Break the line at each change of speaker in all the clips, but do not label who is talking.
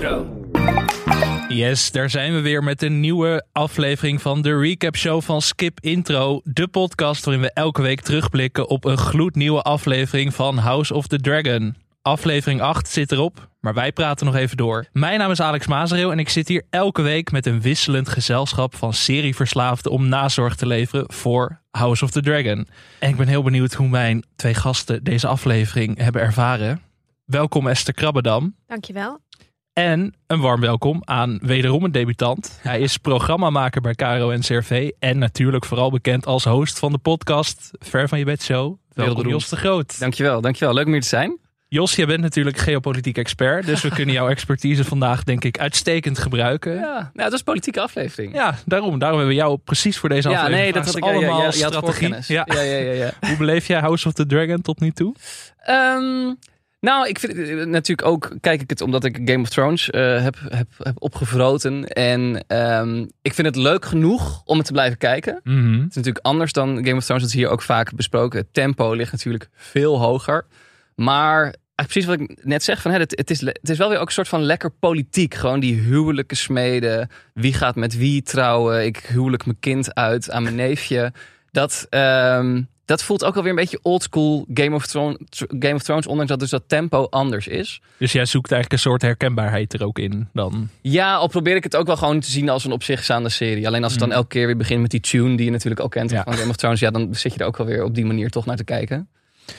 Intro.
Yes, daar zijn we weer met een nieuwe aflevering van de Recap Show van Skip Intro. De podcast waarin we elke week terugblikken op een gloednieuwe aflevering van House of the Dragon. Aflevering 8 zit erop, maar wij praten nog even door. Mijn naam is Alex Mazereel en ik zit hier elke week met een wisselend gezelschap van serieverslaafden om nazorg te leveren voor House of the Dragon. En ik ben heel benieuwd hoe mijn twee gasten deze aflevering hebben ervaren. Welkom Esther Krabbedam.
Dankjewel.
En een warm welkom aan wederom een debutant. Hij is programmamaker bij Caro en CRV. En natuurlijk vooral bekend als host van de podcast Ver van je bed show. Welkom. Jos de Groot.
Dankjewel, dankjewel. Leuk om hier te zijn.
Jos, jij bent natuurlijk geopolitiek expert. Dus we kunnen jouw expertise vandaag denk ik uitstekend gebruiken. Ja,
Ja, nou, dat is een politieke aflevering.
daarom, daarom hebben we jou precies voor deze
Ja,
aflevering.
nee, dat ja, ja,
allemaal
ja,
strategie. Ja.
Ja, ja, ja, ja.
Hoe beleef jij House of the Dragon tot nu toe?
Ehm, nou, ik vind eh, natuurlijk ook, kijk ik het omdat ik Game of Thrones eh, heb, heb, heb opgevroten. En ehm, ik vind het leuk genoeg om het te blijven kijken.
Mhm.
Het is natuurlijk anders dan Game of Thrones, dat is hier ook vaak besproken. Het tempo ligt natuurlijk veel hoger. Maar precies wat ik net zeg, van, hè, het, het, is, het is wel weer ook een soort van lekker politiek. Gewoon die huwelijken smeden. Wie gaat met wie trouwen? Ik huwelijk mijn kind uit aan mijn neefje. Dat, ehm, dat voelt ook alweer een beetje oldschool Game of Thrones, Game of Thrones, ondanks dat dus dat tempo anders is.
Dus jij zoekt eigenlijk een soort herkenbaarheid er ook in dan.
Ja, al probeer ik het ook wel gewoon te zien als een op zich staande serie. Alleen als het dan elke keer weer begint met die tune die je natuurlijk ook kent
Ja.
van Game of Thrones, ja, dan zit je er ook wel weer op die manier toch naar te kijken.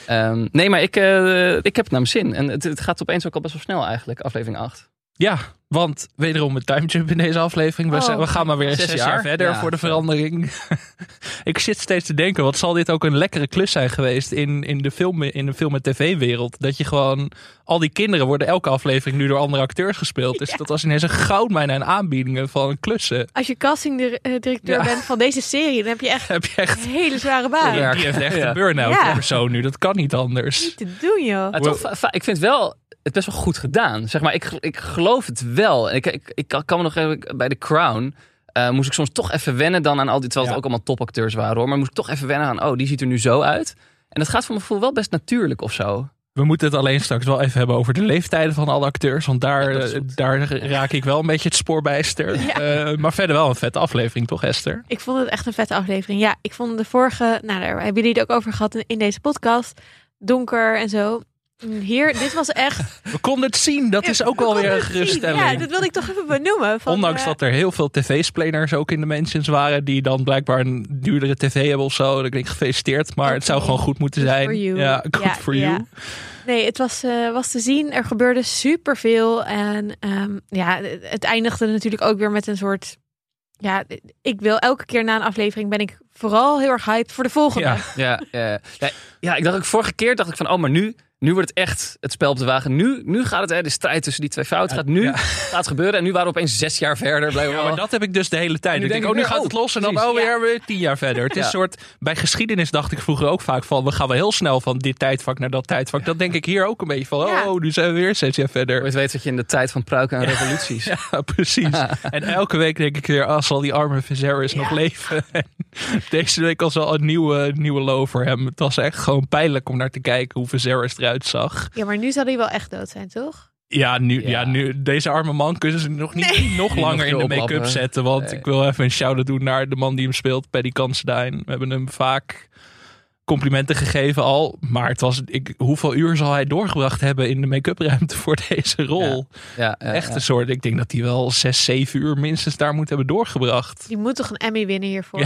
Ehm, nee, maar ik, eh, ik heb het naar mijn zin. En het, het gaat opeens ook al best wel snel eigenlijk, aflevering 8.
Ja, want wederom een time jump in deze aflevering. We,
Oh.
zijn- we gaan maar weer
Zes
zes, jaar,
jaar?
verder
Ja,
voor de verandering. ik zit steeds te denken, wat zal dit ook een lekkere klus zijn geweest in, in de film, in de film- en tv-wereld. Dat je gewoon, al die kinderen worden elke aflevering nu door andere acteurs gespeeld. Dus dat was ineens een goudmijn aan aanbiedingen van klussen.
Als je castingdirecteur
Ja.
bent van deze serie, dan heb je echt
Heb je echt,
een hele zware baan.
Ja.
die heeft echt
Ja.
een burn-out
Ja.
persoon nu. Dat kan niet anders.
Niet te doen, joh.
Toch, ik vind wel het best wel goed gedaan. Zeg maar, ik, ik geloof het wel. Ik, ik, ik kan me nog even bij The Crown. eh, moest ik soms toch even wennen dan aan al die. Terwijl het
Ja.
ook allemaal topacteurs waren hoor. Maar moest ik toch even wennen aan. Oh, die ziet er nu zo uit. En dat gaat voor mijn gevoel wel best natuurlijk of zo.
We moeten het alleen straks wel even hebben over de leeftijden van alle acteurs. Want daar,
Ja,
eh, daar raak ik wel een beetje het spoor bij Esther.
Ja.
Eh, maar verder wel een vette aflevering, toch Esther?
Ik vond het echt een vette aflevering. Ja, ik vond de vorige, nou daar hebben jullie het ook over gehad in, in deze podcast. Donker en zo. Hier, dit was echt...
We konden het zien, dat is ook wel
We
weer een geruststelling.
Ja, dat wilde ik toch even benoemen. Van,
Ondanks
eh,
dat er heel veel tv-splaners ook in de mentions waren, die dan blijkbaar een duurdere tv hebben of zo. Dan denk ik gefeliciteerd, maar het zou gewoon goed moeten
good
zijn.
for you.
Ja, good
Ja,
for
ja.
you.
Nee, het was, eh, was te zien. Er gebeurde superveel. En ehm, ja, het eindigde natuurlijk ook weer met een soort... Ja, ik wil elke keer na een aflevering ben ik vooral heel erg hyped voor de volgende.
Ja.
Ja, ja, ja. ja, ik dacht ook vorige keer dacht ik van, oh, maar nu, nu wordt het echt het spel op de wagen. Nu, nu gaat het, hè, de strijd tussen die twee fouten gaat nu
ja.
gaat gebeuren. En nu waren we opeens zes jaar verder. Blijven we
Ja, maar dat heb ik dus de hele tijd.
Nu
Ik denk,
denk
oh, nu gaat het
oh,
los en dan oh, weer, weer tien jaar verder. Het is
Ja.
een soort, bij geschiedenis dacht ik vroeger ook vaak van, we gaan wel heel snel van dit tijdvak naar dat tijdvak. Dat denk ik hier ook een beetje van,
Ja.
oh, nu zijn we weer zes jaar verder.
Ooit weet dat je in de tijd van pruiken en revoluties.
Ja, precies. En elke week denk ik weer, als zal die arme Viserys nog leven. En deze week was al een nieuwe, nieuwe low voor hem. Het was echt gewoon pijnlijk om naar te kijken hoe Viserys eruit zag.
Ja, maar nu zal hij wel echt dood zijn, toch?
Ja, nu, ja.
Ja.
nu, deze arme man kunnen ze nog niet nog langer
nog
in de make-up
oplappen.
zetten. Want
Nee.
ik wil even een shout-out doen naar de man die hem speelt, Paddy Considine. We hebben hem vaak complimenten gegeven al. Maar het was, ik, hoeveel uur zal hij doorgebracht hebben in de make-up ruimte voor deze rol?
Ja, ja,
Echt
ja.
een soort, ik denk dat hij wel zes, zeven uur minstens daar moet hebben doorgebracht.
Die moet toch een Emmy winnen hiervoor?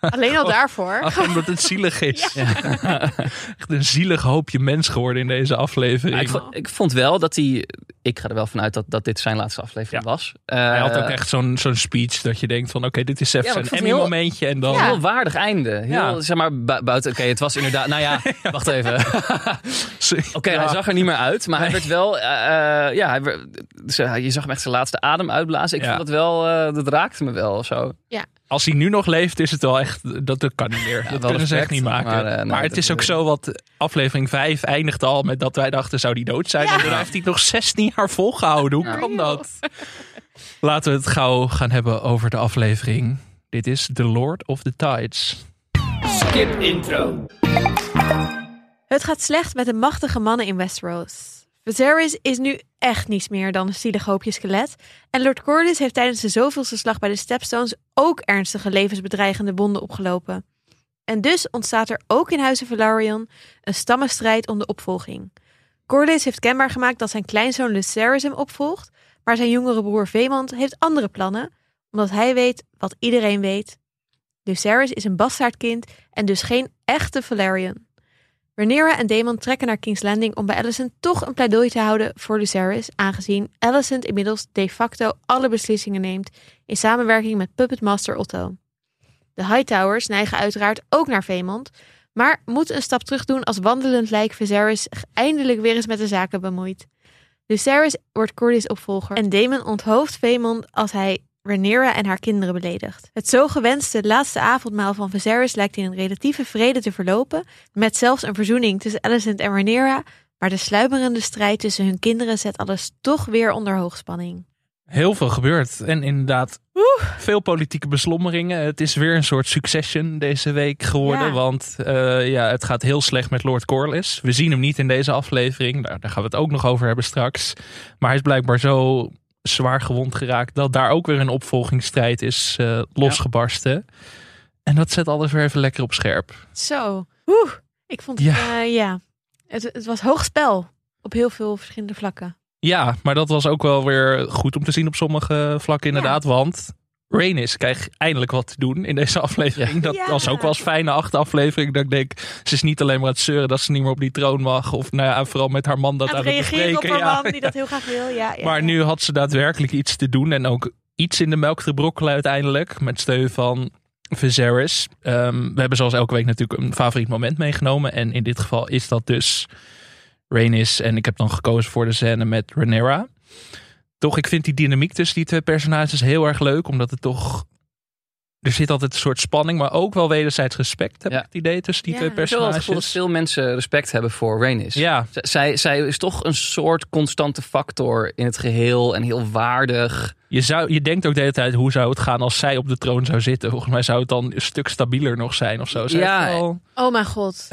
Ja.
Alleen al daarvoor.
Ach, omdat het zielig is. Echt een zielig hoopje mens geworden in deze aflevering.
Ik, vond, ik vond wel dat hij. Ik ga er wel vanuit dat, dat dit zijn laatste aflevering
Ja.
was.
hij had
Eh,
ook echt zo'n zo'n speech dat je denkt van oké, dit is
Ja,
even
ik
een Emmy-momentje en dan...
Ja.
Heel waardig einde. Heel,
Ja.
Zeg maar, bu- buiten. Oké, het was inderdaad. Nou ja, wacht even. Oké,
Ja.
hij zag er niet meer uit, maar hij werd wel. eh, eh, ja, hij werd, ze- je zag hem echt zijn laatste adem uitblazen. Ik
Ja.
vond dat wel. eh, dat raakte me wel of zo.
Als hij nu nog leeft, is het wel echt... Dat, dat kan niet meer. dat kunnen ze echt niet maken.
maar,
Maar,
eh, nee,
het is ook zo wat... Aflevering 5 eindigt al met dat wij dachten, zou die dood zijn?
Ja.
En daarna heeft hij nog 16 jaar volgehouden. Hoe
Ja.
kan dat? Laten we het gauw gaan hebben over de aflevering. Dit is The Lord of the Tides.
Skip intro.
Het gaat slecht met de machtige mannen in Westeros. Viserys is nu echt niets meer dan een zielig hoopje skelet. En Lord Corlys heeft tijdens de zoveelste slag bij de Stepstones ook ernstige levensbedreigende wonden opgelopen. En dus ontstaat er ook in Huizen Velaryon een stammenstrijd om de opvolging. Corlys heeft kenbaar gemaakt dat zijn kleinzoon Lucerys hem opvolgt, maar zijn jongere broer Veemond heeft andere plannen, omdat hij weet wat iedereen weet. Lucerys is een bastaardkind en dus geen echte Velaryon. Rhaenyra en Daemon trekken naar King's Landing om bij Alicent toch een pleidooi te houden voor Lucerys, aangezien Alicent inmiddels de facto alle beslissingen neemt in samenwerking met Puppet Master Otto. De Hightowers neigen uiteraard ook naar Veemond, maar moeten een stap terug doen als wandelend lijk Viserys eindelijk weer eens met de zaken bemoeit. Lucerys wordt Corlys opvolger en Daemon onthoofdt Veemond als hij Rhaenyra en haar kinderen beledigt. Het zo gewenste laatste avondmaal van Viserys lijkt in een relatieve vrede te verlopen, met zelfs een verzoening tussen Alicent en Rhaenyra, maar de sluimerende strijd tussen hun kinderen zet alles toch weer onder hoogspanning.
Heel veel gebeurt. En inderdaad, veel politieke beslommeringen. Het is weer een soort succession deze week geworden.
Ja.
Want eh, ja, het gaat heel slecht met Lord Corlys. We zien hem niet in deze aflevering. Daar, daar gaan we het ook nog over hebben straks. Maar hij is blijkbaar zo zwaar gewond geraakt... dat daar ook weer een opvolgingsstrijd is eh, losgebarsten. En dat zet alles weer even lekker op scherp.
Zo, Oeh, ik vond het,
Ja.
ja, ja. Het, het was hoog spel op heel veel verschillende vlakken.
Ja, maar dat was ook wel weer goed om te zien op sommige vlakken inderdaad. Want Rhaenys krijgt eindelijk wat te doen in deze aflevering. Dat
Ja.
was ook wel eens fijne achte aflevering. Dat ik denk, ze is niet alleen maar aan het zeuren dat ze niet meer op die troon mag. Of nou ja, vooral met haar man dat
Aan
aan
het reageren op haar
Ja.
man die dat heel graag wil. Ja, ja,
Maar
ja.
nu had ze daadwerkelijk iets te doen. En ook iets in de melk te brokkelen uiteindelijk. Met steun van Viserys. Ehm, we hebben zoals elke week natuurlijk een favoriet moment meegenomen. En in dit geval is dat dus Rhaenys. En ik heb dan gekozen voor de scène met Rhaenyra. Toch, ik vind die dynamiek tussen die twee personages heel erg leuk. Omdat het toch... Er zit altijd een soort spanning, maar ook wel wederzijds respect, heb
Ja.
ik het idee, tussen die
Ja.
twee
Ik
Ik heb wel het gevoel dat
personages.
veel mensen respect hebben voor Rhaenys.
Ja,
Z- Zij, zij is toch een soort constante factor in het geheel en heel waardig.
Je, zou, je denkt ook de hele tijd, hoe zou het gaan als zij op de troon zou zitten? Volgens mij zou het dan een stuk stabieler nog zijn of zo. Zij
Ja.
wel-
Oh mijn god.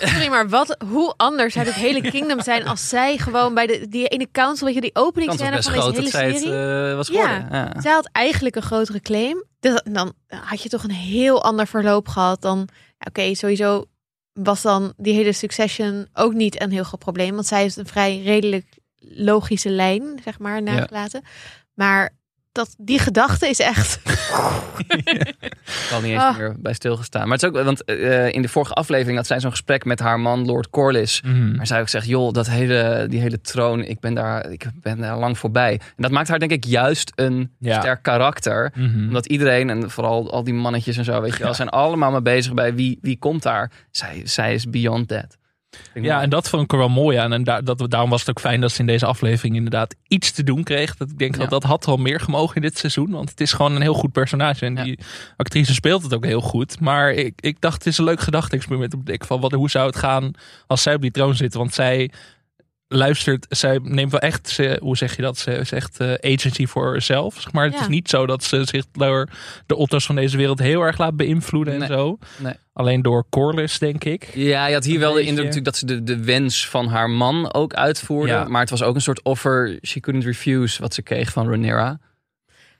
Sorry, maar wat, hoe anders zou dit hele kingdom zijn als zij gewoon bij de, die ene council, weet je, die openingsscène van deze
groot
hele
dat zij het
serie.
eh, was
Ja.
geworden. Ja.
Zij had eigenlijk een grotere claim. Dus dan had je toch een heel ander verloop gehad dan... ja, Oké, sowieso was dan die hele succession ook niet een heel groot probleem. Want zij heeft een vrij redelijk logische lijn, zeg maar, nagelaten. Maar dat, die gedachte is echt...
Ik had niet eens
Ah.
meer bij stilgestaan. Maar het is ook, want eh, in de vorige aflevering had zij zo'n gesprek met haar man, Lord Corlys.
Mhm.
Maar zij ook zegt, joh, dat hele, die hele troon, ik ben, daar, ik ben daar lang voorbij. En dat maakt haar denk ik juist een
Ja.
sterk karakter.
Mhm.
Omdat iedereen, en vooral al die mannetjes en zo, weet je wel, zijn allemaal mee bezig bij wie, wie komt daar. Zij, zij is beyond that.
Ja, en dat vond ik er wel mooi aan. En daar, dat, daarom was het ook fijn dat ze in deze aflevering inderdaad iets te doen kreeg. Dat ik denk
Ja.
dat dat had wel meer gemogen in dit seizoen. Want het is gewoon een heel goed personage. En
Ja.
die actrice speelt het ook heel goed. Maar ik, ik dacht, het is een leuk gedachte-experiment. van wat, hoe zou het gaan als zij op die troon zit? Want zij luistert, zij neemt wel echt, ze, hoe zeg je dat? Ze is echt eh, agency voor zichzelf. Zeg maar. Het
Ja.
is niet zo dat ze zich door de Otto's van deze wereld heel erg laat beïnvloeden
Nee.
en zo.
Nee.
Alleen door Corlys, denk ik.
Ja, je had hier wel de indruk natuurlijk dat ze de, de wens van haar man ook uitvoerde.
Ja.
Maar het was ook een soort offer she couldn't refuse wat ze kreeg van Rhaenyra.
Nou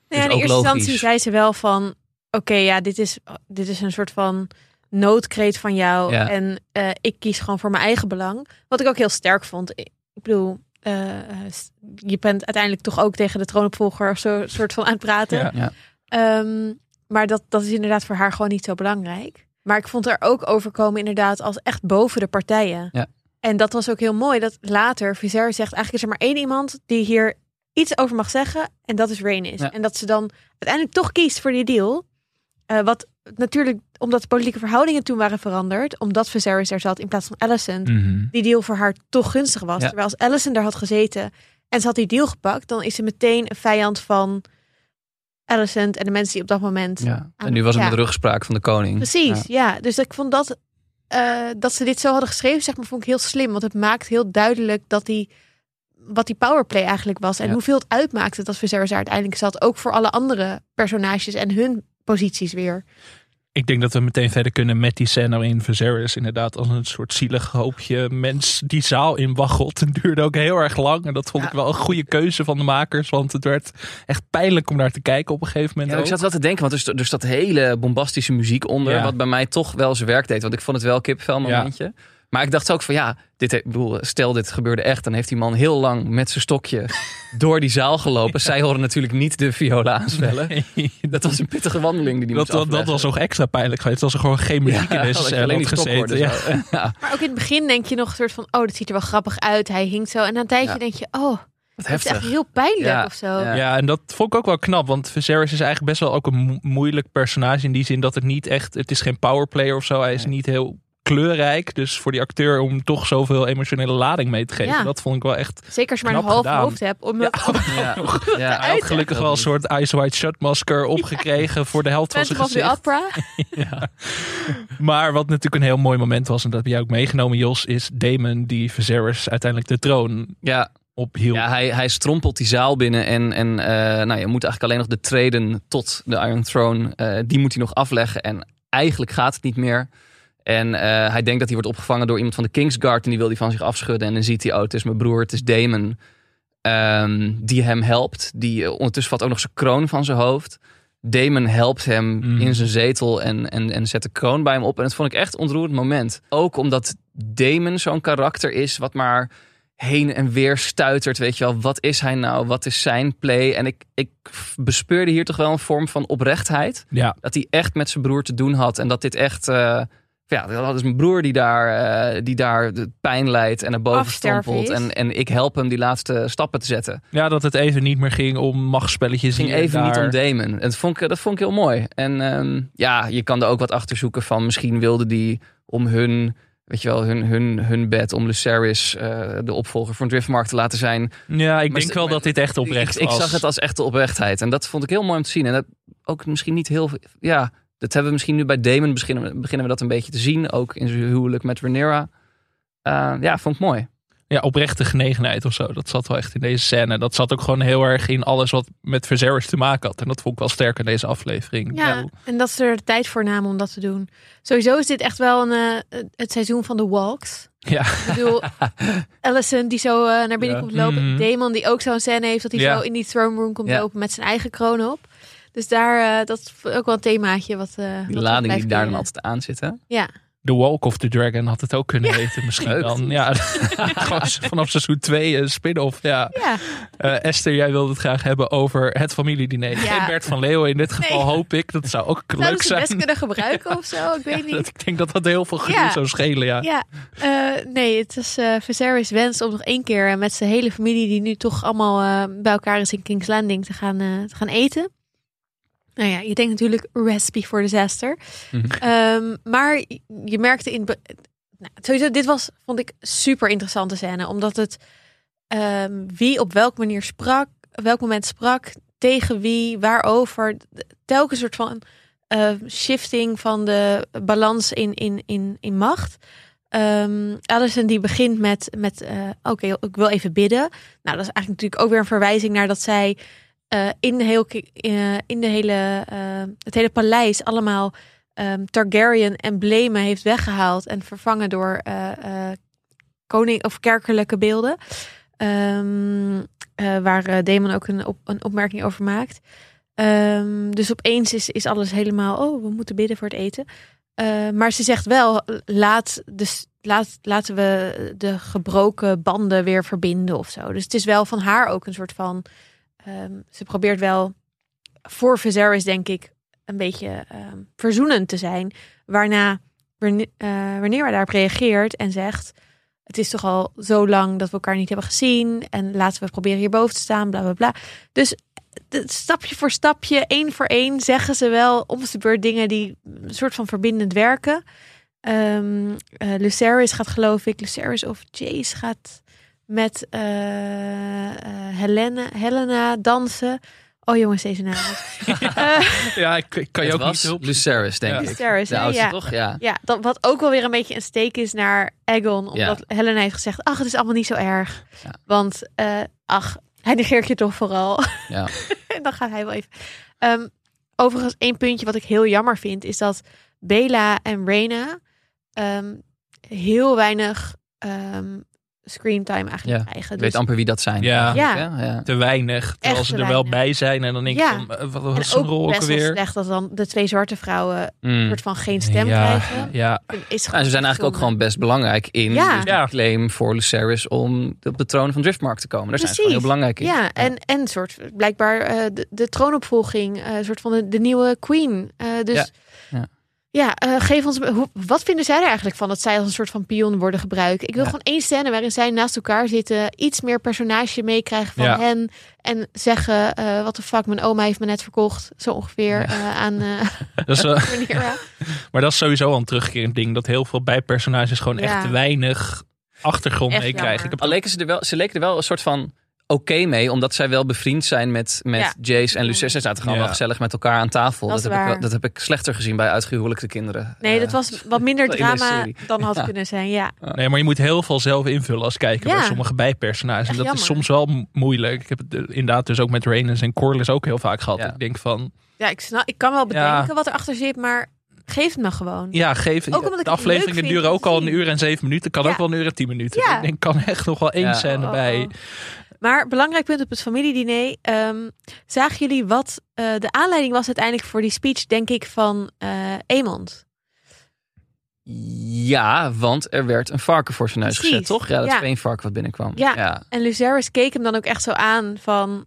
ja, in eerste
logisch.
instantie zei ze wel van... Oké, ja, dit is, dit is een soort van noodkreet van jou.
Ja.
En eh, ik kies gewoon voor mijn eigen belang. Wat ik ook heel sterk vond. Ik bedoel, eh, eh, je bent uiteindelijk toch ook tegen de troonopvolger... of zo soort van aan het praten.
Ja.
Ja.
Ehm, maar dat, dat is inderdaad voor haar gewoon niet zo belangrijk. Maar ik vond er ook overkomen inderdaad als echt boven de partijen.
Ja.
En dat was ook heel mooi. Dat later Viser zegt, eigenlijk is er maar één iemand die hier iets over mag zeggen. En dat is Rhaenys.
Ja.
En dat ze dan uiteindelijk toch kiest voor die deal. Eh, wat natuurlijk, omdat de politieke verhoudingen toen waren veranderd. Omdat Viserys er zat in plaats van Alicent.
Mhm.
Die deal voor haar toch gunstig was.
Ja.
Terwijl als Alicent daar had gezeten en ze had die deal gepakt. Dan is ze meteen een vijand van Alicent en de mensen die op dat moment
Ja. En nu was het
Ja.
met rugspraak van de koning.
Precies,
Ja.
ja. Dus ik vond dat, eh, dat ze dit zo hadden geschreven, zeg maar, vond ik heel slim. Want het maakt heel duidelijk dat die, wat die powerplay eigenlijk was. En
Ja.
hoeveel het uitmaakte dat Viserys daar uiteindelijk zat. Ook voor alle andere personages en hun posities weer.
Ik denk dat we meteen verder kunnen met die scène in Viserys. Inderdaad, als een soort zielig hoopje mens die zaal inwaggelt. Het duurde ook heel erg lang. En dat vond
Ja.
ik wel een goede keuze van de makers. Want het werd echt pijnlijk om naar te kijken op een gegeven moment.
Ja, ik zat wel te denken, want er er staat hele bombastische muziek onder.
Ja.
Wat bij mij toch wel zijn werk deed. Want ik vond het wel een kipvel momentje. Maar ik dacht ook van ja, dit, ik bedoel, stel dit gebeurde echt. Dan heeft die man heel lang met zijn stokje door die zaal gelopen. Zij horen natuurlijk niet de viola aanspellen.
Nee,
Dat was een pittige wandeling die die
dat,
moest
dat, dat was nog extra pijnlijk geweest. Als er gewoon geen muziek in deze
dat je
scène
alleen die
gezeten. Ja.
Ja,
Maar ook in het begin denk je nog een soort van, oh, dat ziet er wel grappig uit. Hij hinkt zo. En na een tijdje
Ja.
denk je, oh, dat is echt heel pijnlijk
Ja,
of zo.
ja.
Ja, en dat vond ik ook wel knap. Want Viserys is eigenlijk best wel ook een mo- moeilijk personage. In die zin dat het niet echt... Het is geen powerplayer of zo. Hij is
Nee.
niet heel kleurrijk. Dus voor die acteur om toch zoveel emotionele lading mee te geven.
Ja.
Dat vond ik wel echt...
Zeker als je maar een half
gedaan.
hoofd hebt. Om
Ja.
Ja, ja.
Hij had gelukkig wel een soort Eyes Wide Shut masker opgekregen voor de helft van zijn gezicht.
Opera.
Ja. Maar wat natuurlijk een heel mooi moment was, en dat heb jij ook meegenomen, Jos, is Damon die Viserys uiteindelijk de troon
ja,
ophield.
Ja, hij, hij strompelt die zaal binnen en, en eh, nou, je moet eigenlijk alleen nog de treden tot de Iron Throne, eh, die moet hij nog afleggen. En eigenlijk gaat het niet meer. En eh, hij denkt dat hij wordt opgevangen door iemand van de Kingsguard en die wil hij van zich afschudden. En dan ziet hij, oh, het is mijn broer, het is Damon, ehm, die hem helpt. Die eh, ondertussen valt ook nog zijn kroon van zijn hoofd. Damon helpt hem
Mm.
in zijn zetel en, en, en zet de kroon bij hem op. En dat vond ik echt een ontroerend moment. Ook omdat Damon zo'n karakter is wat maar heen en weer stuitert. Weet je wel, wat is hij nou? Wat is zijn play? En ik, ik bespeurde hier toch wel een vorm van oprechtheid.
Ja,
Dat hij echt met zijn broer te doen had. En dat dit echt... eh, ja, dat is mijn broer die daar, eh, die daar de pijn leidt en naar boven stompelt.
is.
En, en ik help hem die laatste stappen te zetten.
ja, dat het even niet meer ging om machtsspelletjes.
Het ging even niet
daar.
om Damon. En dat vond ik, dat vond ik heel mooi. En ehm, ja, je kan er ook wat achter zoeken van misschien wilde die om hun, weet je wel, hun, hun, hun bed, om Lucerys, eh, de opvolger van Driftmark te laten zijn.
Ja, ik
Maar
denk wel
maar
dat dit echt oprecht
ik, ik
was.
zag het als echte oprechtheid. En dat vond ik heel mooi om te zien. En dat ook misschien niet heel, ja, dat hebben we misschien nu bij Damon beginnen, we- beginnen we dat een beetje te zien. Ook in zijn huwelijk met Rhaenyra. Eh, ja, vond ik mooi.
Ja, oprechte genegenheid of zo. Dat zat wel echt in deze scène. Dat zat ook gewoon heel erg in alles wat met Viserys te maken had. En dat vond ik wel sterk in deze aflevering.
Ja, en dat ze er tijd voor namen om dat te doen. Sowieso is dit echt wel een, eh, het seizoen van de walks.
Ja.
Ik bedoel, Allison die zo eh, naar binnen
Ja.
komt lopen.
Mhm.
Damon die ook zo'n scène heeft dat hij
Ja.
zo in die throne room komt
Ja.
lopen met zijn eigen kroon op. Dus daar, eh, dat is ook wel een themaatje wat eh
Die
wat
lading die
blijft
daar dan altijd aan zit. Hè?
Ja,
The Walk of the Dragon had het ook kunnen heten misschien
Leuk.
dan. Ja, vanaf seizoen 2 een spin-off. Ja.
ja.
Eh, Esther, jij wilde het graag hebben over het familiediner.
Ja.
Geen Bert van Leeuwen in dit geval,
Nee.
hoop ik. Dat zou ook
Zouden
leuk
ze het
zijn.
best kunnen gebruiken of zo? Ik weet
Ja,
niet.
dat, ik denk dat dat heel veel gedoe
Ja.
zou schelen, ja.
Ja, eh, nee, het is eh Viserys wens om nog één keer eh, met zijn hele familie die nu toch allemaal eh, bij elkaar is in King's Landing te gaan, eh, te gaan eten. Nou ja, je denkt natuurlijk recipe for disaster.
Mhm.
Ehm, maar je- merkte in... Nou, sowieso, dit was, vond ik, super interessante scène. Omdat het ehm, wie op welke manier sprak, op welk moment sprak, tegen wie, waarover. Telkens soort van eh, shifting van de balans in, in, in, in macht. Ehm Allison die begint met, met eh, oké, ik wil even bidden. Nou, dat is eigenlijk natuurlijk ook weer een verwijzing naar dat zij eh, in, heel, eh, in de hele, eh, het hele paleis allemaal ehm, Targaryen emblemen heeft weggehaald en vervangen door koning of kerkelijke beelden. Ehm, eh, waar Damon ook een, op, een opmerking over maakt. Ehm, dus opeens is, is alles helemaal, oh, we moeten bidden voor het eten. Maar ze zegt wel, laat dus, laat, laten we de gebroken banden weer verbinden of zo. Dus het is wel van haar ook een soort van, ehm, ze probeert wel voor Viserys denk ik een beetje ehm, verzoenend te zijn. Waarna wanneer, eh, wanneer hij daarop reageert en zegt, het is toch al zo lang dat we elkaar niet hebben gezien en laten we proberen hierboven te staan, bla bla bla. Dus stapje voor stapje, één voor één, zeggen ze wel om de beurt dingen die een soort van verbindend werken. Ehm eh, Lucerys gaat geloof ik, Lucerys of Jace gaat met eh, eh, Helena, Helena dansen. Oh jongens, deze naam.
Ja, ik, ik kan je
Het
ook
was
niet hulp.
Lucerys, denk
Ja.
ik.
Lucerys,
De oudste,
ja.
toch? Ja.
Ja, dat, wat ook wel weer een beetje een steek is naar Egon. Omdat Helena heeft gezegd, ach, het is allemaal niet zo erg.
Ja.
Want, eh, ach, hij negeert je toch vooral.
Ja.
en dan gaat hij wel even. Ehm, overigens één puntje wat ik heel jammer vind, is dat Bela en Reyna ehm, heel weinig ehm screentime eigenlijk
Ja,
krijgen. Dus,
weet amper wie dat zijn.
Ja.
Ja.
Te weinig. Terwijl
Echt
ze er wel
weinig.
bij zijn. En dan denk
Ja.
ik van, eh, wat
en
was
ook
rol
best wel
weer?
slecht dat dan de twee zwarte vrouwen
Mm.
soort van geen stem
ja,
krijgen.
ja,
Is
Nou, ze zijn eigenlijk ook gewoon best belangrijk in
Ja.
dus die
Ja.
claim voor Lucerys om op de troon van Driftmark te komen. Daar zijn ze gewoon heel belangrijk in.
Ja, en, en soort blijkbaar eh, de, de troonopvolging, eh soort van de, de nieuwe queen. Eh, dus
Ja.
eh, geef ons. Hoe, wat vinden zij er eigenlijk van dat zij als een soort van pion worden gebruikt? Ik wil
Ja.
gewoon één scène waarin zij naast elkaar zitten, iets meer personage meekrijgen van
Ja.
hen en zeggen: eh wat de fuck, mijn oma heeft me net verkocht, zo ongeveer
Ja.
eh, aan eh
dat is, maar dat is sowieso al een terugkerend ding. Dat heel veel bijpersonages gewoon
Ja.
echt te weinig achtergrond meekrijgen.
jammer.
Ik heb
Al leken ze er wel, ze leken er wel een soort van oké mee, omdat zij wel bevriend zijn met, met
Ja.
Jace en Lucerys. Ze zaten gewoon
Ja.
wel gezellig met elkaar aan tafel.
Dat
heb ik, dat heb ik slechter gezien bij uitgehuwelijkte kinderen.
Nee, dat was wat minder drama dan had
Ja.
kunnen zijn. Ja,
Nee, maar je moet heel veel zelf invullen als kijker
Ja.
bij sommige bijpersonages. En dat is soms wel mo- moeilijk. Ik heb het eh, inderdaad dus ook met Rhaenys en Corlys ook heel vaak gehad.
Ja.
Ik denk van,
ja ik, snap, ik kan wel
Ja.
bedenken wat erachter zit, maar geef het me gewoon.
ja, geef...
Ook omdat ik
de afleveringen duren ook al een uur en zeven minuten. Kan
Ja.
ook wel een uur en tien minuten.
Ja.
Ik denk, kan echt nog wel één
Ja.
scène
Oh,
bij.
Maar belangrijk punt op het familiediner. ehm zagen jullie wat eh, de aanleiding was uiteindelijk voor die speech, denk ik, van Emond?
Ja, want er werd een varken voor zijn neus
Precies.
gezet, toch? Ja, dat
Ja.
één varken wat binnenkwam.
Ja.
ja.
En Lucerys keek hem dan ook echt zo aan van,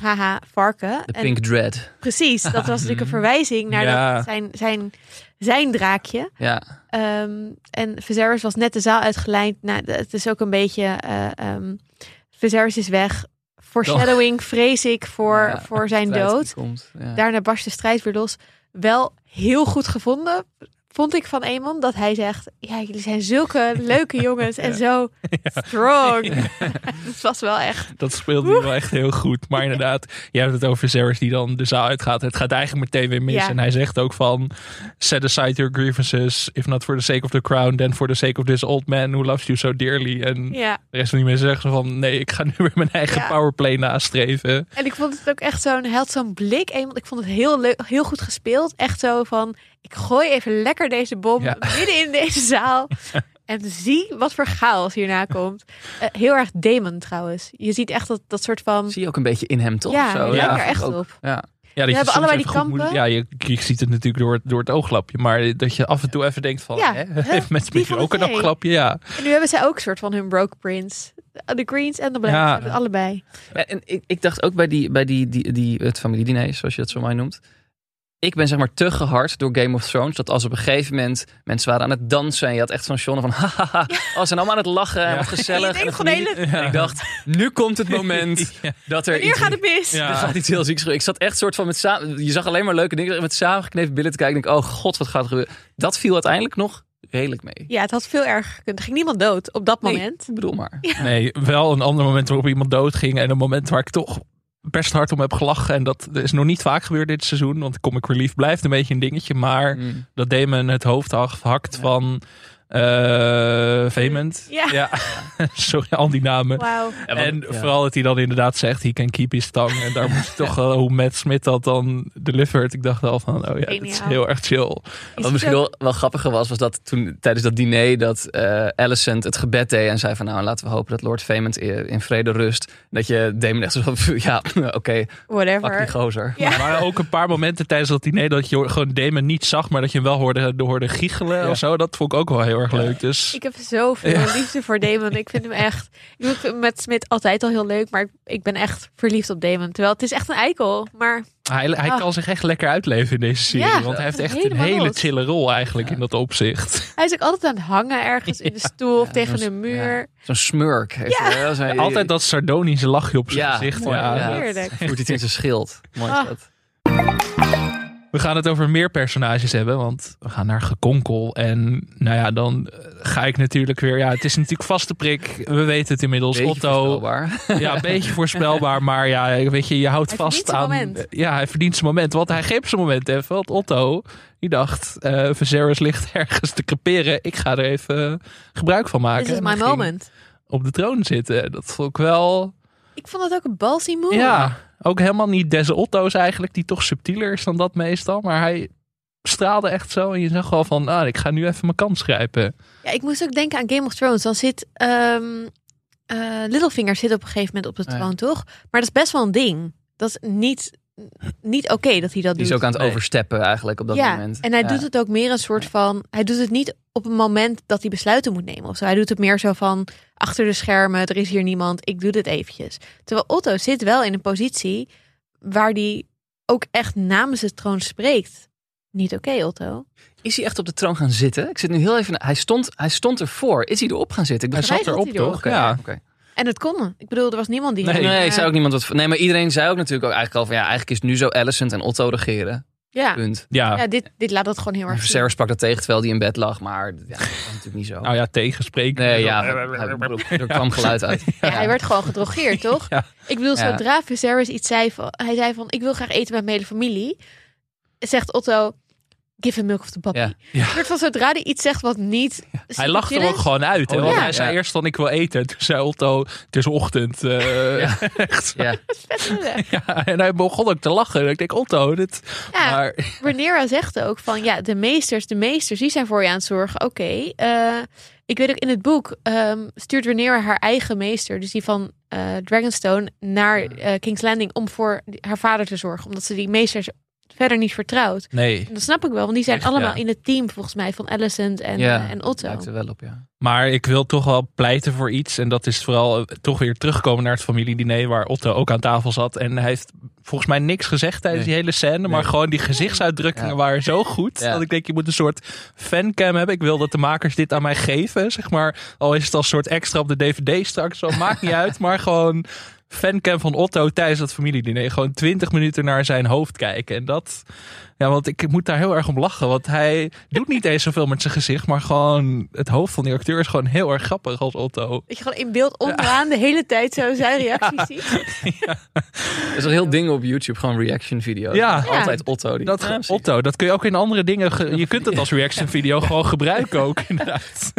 haha, varken.
De Pink Dread.
Precies, dat was natuurlijk een verwijzing naar
Ja.
dat, zijn, zijn, zijn draakje.
Ja.
Ehm, en Viserys was net de zaal uitgelijnd. Nou, het is ook een beetje... eh ehm Viserys is weg. Foreshadowing, vrees ik, voor,
Ja,
voor zijn dood.
Komt. Ja.
Daarna barst de strijd weer los. Wel heel goed gevonden, vond ik van Eamon. Dat hij zegt, ja, jullie zijn zulke leuke jongens en zo strong. Het was wel echt...
Dat speelde hij wel echt heel goed. Maar inderdaad, je hebt het over Ceres die dan de zaal uitgaat. Het gaat eigenlijk meteen weer mis.
Ja.
En hij zegt ook van... Set aside your grievances. If not for the sake of the crown, then for the sake of this old man who loves you so dearly. En
Ja,
de rest van die mensen zeggen van... Nee, ik ga nu weer mijn eigen powerplay nastreven.
en ik vond het ook echt zo'n... Hij had zo'n blik. Ik vond het heel, leuk, heel goed gespeeld. Echt zo van, ik gooi even lekker deze bom
Ja.
midden in deze zaal. En zie wat voor chaos hierna komt. Eh, heel erg Damon trouwens. Je ziet echt dat, dat soort van...
Zie je ook een beetje in hem, toch?
Ja,
Zo,
lijkt er echt
ook.
op.
Ja.
Ja, dat je
hebben allebei die
moet-
kampen.
ja, je, je ziet het natuurlijk door, door het ooglapje. Maar dat je af en toe even denkt van...
Ja,
hè, heeft mensen met
van
ook een
twee.
oglapje? Ja.
En nu hebben zij ook een soort van hun broke prince. De greens en de blacks.
Ja.
allebei.
Ja, En ik, ik dacht ook bij, die, bij die, die, die, het familiediner, zoals je dat zo mooi noemt. Ik ben zeg maar te gehard door Game of Thrones. Dat als op een gegeven moment mensen waren aan het dansen. En je had echt zo'n Sean van hahaha. Oh, ze zijn allemaal aan het lachen en wat gezellig. En
hele-
ik dacht, nu komt het moment
Ja.
dat er iets,
gaat het mis?
Ja.
er gaat iets heel zieks gebeuren. Ik zat echt soort van met samen. Je zag alleen maar leuke dingen met samengeknepen billen te kijken. Ik denk, oh god, wat gaat er gebeuren? Dat viel uiteindelijk nog redelijk mee.
Ja, het had veel erger gekund. Er ging niemand dood op dat
Nee,
moment.
ik bedoel maar.
Nee, wel een ander moment waarop iemand doodging. En een moment waar ik toch best hard om heb gelachen. En dat is nog niet vaak gebeurd dit seizoen. Want Comic Relief blijft een beetje een dingetje. Maar
Mm.
dat Damon het hoofd hakt
Ja.
van eh Vement.
Ja.
Sorry, al die namen. En
ja.
vooral dat hij dan inderdaad zegt, he can keep his tongue. En daar moest toch wel, hoe Matt Smith dat dan delivered. Ik dacht al van, oh ja, dit is heel erg chill.
Wat misschien wel, wel grappiger was, was dat toen tijdens dat diner dat eh Alicent het gebed deed en zei van nou laten we hopen dat Lord Vement in in vrede rust. Dat je Damon echt zo van ja oké, pak die
Whatever.
gozer.
Ja.
Er waren ook een paar momenten tijdens dat diner dat je gewoon Damon niet zag, maar dat je hem wel hoorde, hoorde giechelen
Ja.
of zo. Dat vond ik ook wel heel erg leuk. Dus
Ik heb zoveel
Ja.
liefde voor Damon. Ik vind hem echt... Ik vind hem met Smit altijd al heel leuk. Maar ik, ben echt verliefd op Damon. Terwijl het is echt een eikel. Maar
hij, hij
Ah.
kan zich echt lekker uitleven in deze serie.
Ja,
want hij heeft echt een hele
los.
chille rol eigenlijk
Ja.
in dat opzicht.
hij is ook altijd aan het hangen ergens in de stoel of tegen een muur.
ja. Zo'n smurk. Heeft hij,
Altijd dat sardonische lachje op zijn
Ja,
gezicht.
mooi,
ja.
ja.
Heerlijk.
Voert hij het in zijn schild. Mooi is
Ah.
dat.
We gaan het over meer personages hebben, want we gaan naar gekonkel. En nou ja, dan eh, ga ik natuurlijk weer. Ja, het is natuurlijk vaste prik. We weten het inmiddels.
Beetje
Otto.
voorspelbaar.
Ja, een beetje voorspelbaar. Maar ja, weet je, je houdt
Hij
vast aan.
moment.
Ja, hij verdient zijn moment. Want hij greep zijn moment even. Want Otto, die dacht, eh Viserys ligt ergens te creperen. Ik ga er even gebruik van maken.
This is
ging
moment.
Op de troon zitten. Dat vond ik wel.
Ik vond dat ook een ballsy move.
Ja, Ook helemaal niet Des Otto's eigenlijk, die toch subtieler is dan dat meestal. Maar hij straalde echt zo. En je zag wel van, ah, ik ga nu even mijn kans grijpen.
Ja, ik moest ook denken aan Game of Thrones. Dan zit ehm eh, Littlefinger zit op een gegeven moment op de
Ja.
troon, toch? Maar dat is best wel een ding. Dat is niet, niet oké dat hij dat
Die is
doet.
ook aan het
Nee.
oversteppen eigenlijk op dat
ja,
moment.
en hij
Ja.
doet het ook meer een soort van. Hij doet het niet op een moment dat hij besluiten moet nemen of zo. Hij doet het meer zo van achter de schermen. Er is hier niemand. Ik doe dit eventjes. Terwijl Otto zit wel in een positie waar hij ook echt namens de troon spreekt. Niet oké, Otto.
Is hij echt op de troon gaan zitten? Ik zit nu heel even... Hij stond, hij stond ervoor. Is hij erop gaan zitten? Ik
Hij
begrijp-
zat
hij
erop,
erop
toch? Ja.
oké.
En het kon. Ik bedoel, er was niemand die.
Nee.
Nee,
eh,
zei ook niemand wat... Nee, maar iedereen zei ook natuurlijk ook eigenlijk al van... Ja, eigenlijk is het nu zo Alicent en Otto regeren.
Ja,
Punt.
Ja,
ja dit, dit laat dat gewoon heel erg zien.
Sarah sprak dat tegen terwijl hij in bed lag. Maar ja, dat was natuurlijk niet zo.
nou ja, tegenspreken.
Nee, ja. hij- Er kwam geluid uit.
Ja, hij werd gewoon gedrogeerd, toch?
Ja.
Ik bedoel, zodra Viserys iets zei van... Hij zei van, ik wil graag eten met mijn hele familie. Zegt Otto, give him milk of the puppy.
Ja.
Ja.
Een soort van, zodra hij iets zegt wat niet...
Hij lachte er ook gewoon uit. Hè?
Oh,
Want
ja.
hij zei
Ja.
eerst van ik wil eten. Toen zei Otto, het is ochtend. eh,
Ja.
echt.
Ja.
en hij begon ook te lachen. Ik denk, Otto, dit...
Ja,
Maar
Rhaenyra zegt ook van, ja, de meesters, de meesters, die zijn voor je aan het zorgen. Oké, eh, ik weet ook in het boek ehm, stuurt Rhaenyra haar eigen meester, dus die van eh, Dragonstone, naar eh, King's Landing om voor haar vader te zorgen, omdat ze die meesters verder niet vertrouwt.
nee.
En dat snap ik wel, want die zijn
Echt,
allemaal
ja.
in het team volgens mij van Alicent en,
Ja,
eh, en Otto.
Lijkt er wel op, ja.
Maar ik wil toch wel pleiten voor iets. En dat is vooral eh, toch weer terugkomen naar het familiediner waar Otto ook aan tafel zat. En hij heeft volgens mij niks gezegd tijdens
Nee.
die hele scène. Maar gewoon die gezichtsuitdrukkingen
Ja.
waren zo goed.
Ja.
Dat ik denk, je moet een soort fancam hebben. Ik wil dat de makers dit aan mij geven. Zeg maar, al is het als soort extra op de dvd straks. Zo, maakt niet uit. Maar gewoon fancam van Otto tijdens dat familiediner. Gewoon twintig minuten naar zijn hoofd kijken. En dat... Ja, want ik moet daar heel erg om lachen. Want hij doet niet eens zoveel met zijn gezicht. Maar gewoon het hoofd van die acteur is gewoon heel erg grappig als Otto.
Dat je gewoon in beeld onderaan de hele tijd zo zijn reacties ziet.
Er is een heel ding op YouTube, gewoon reaction video's.
Ja.
Altijd Otto. Die,
Dat. Otto, dat kun je ook in andere dingen. ge- je kunt het als reaction video gewoon gebruiken ook, inderdaad.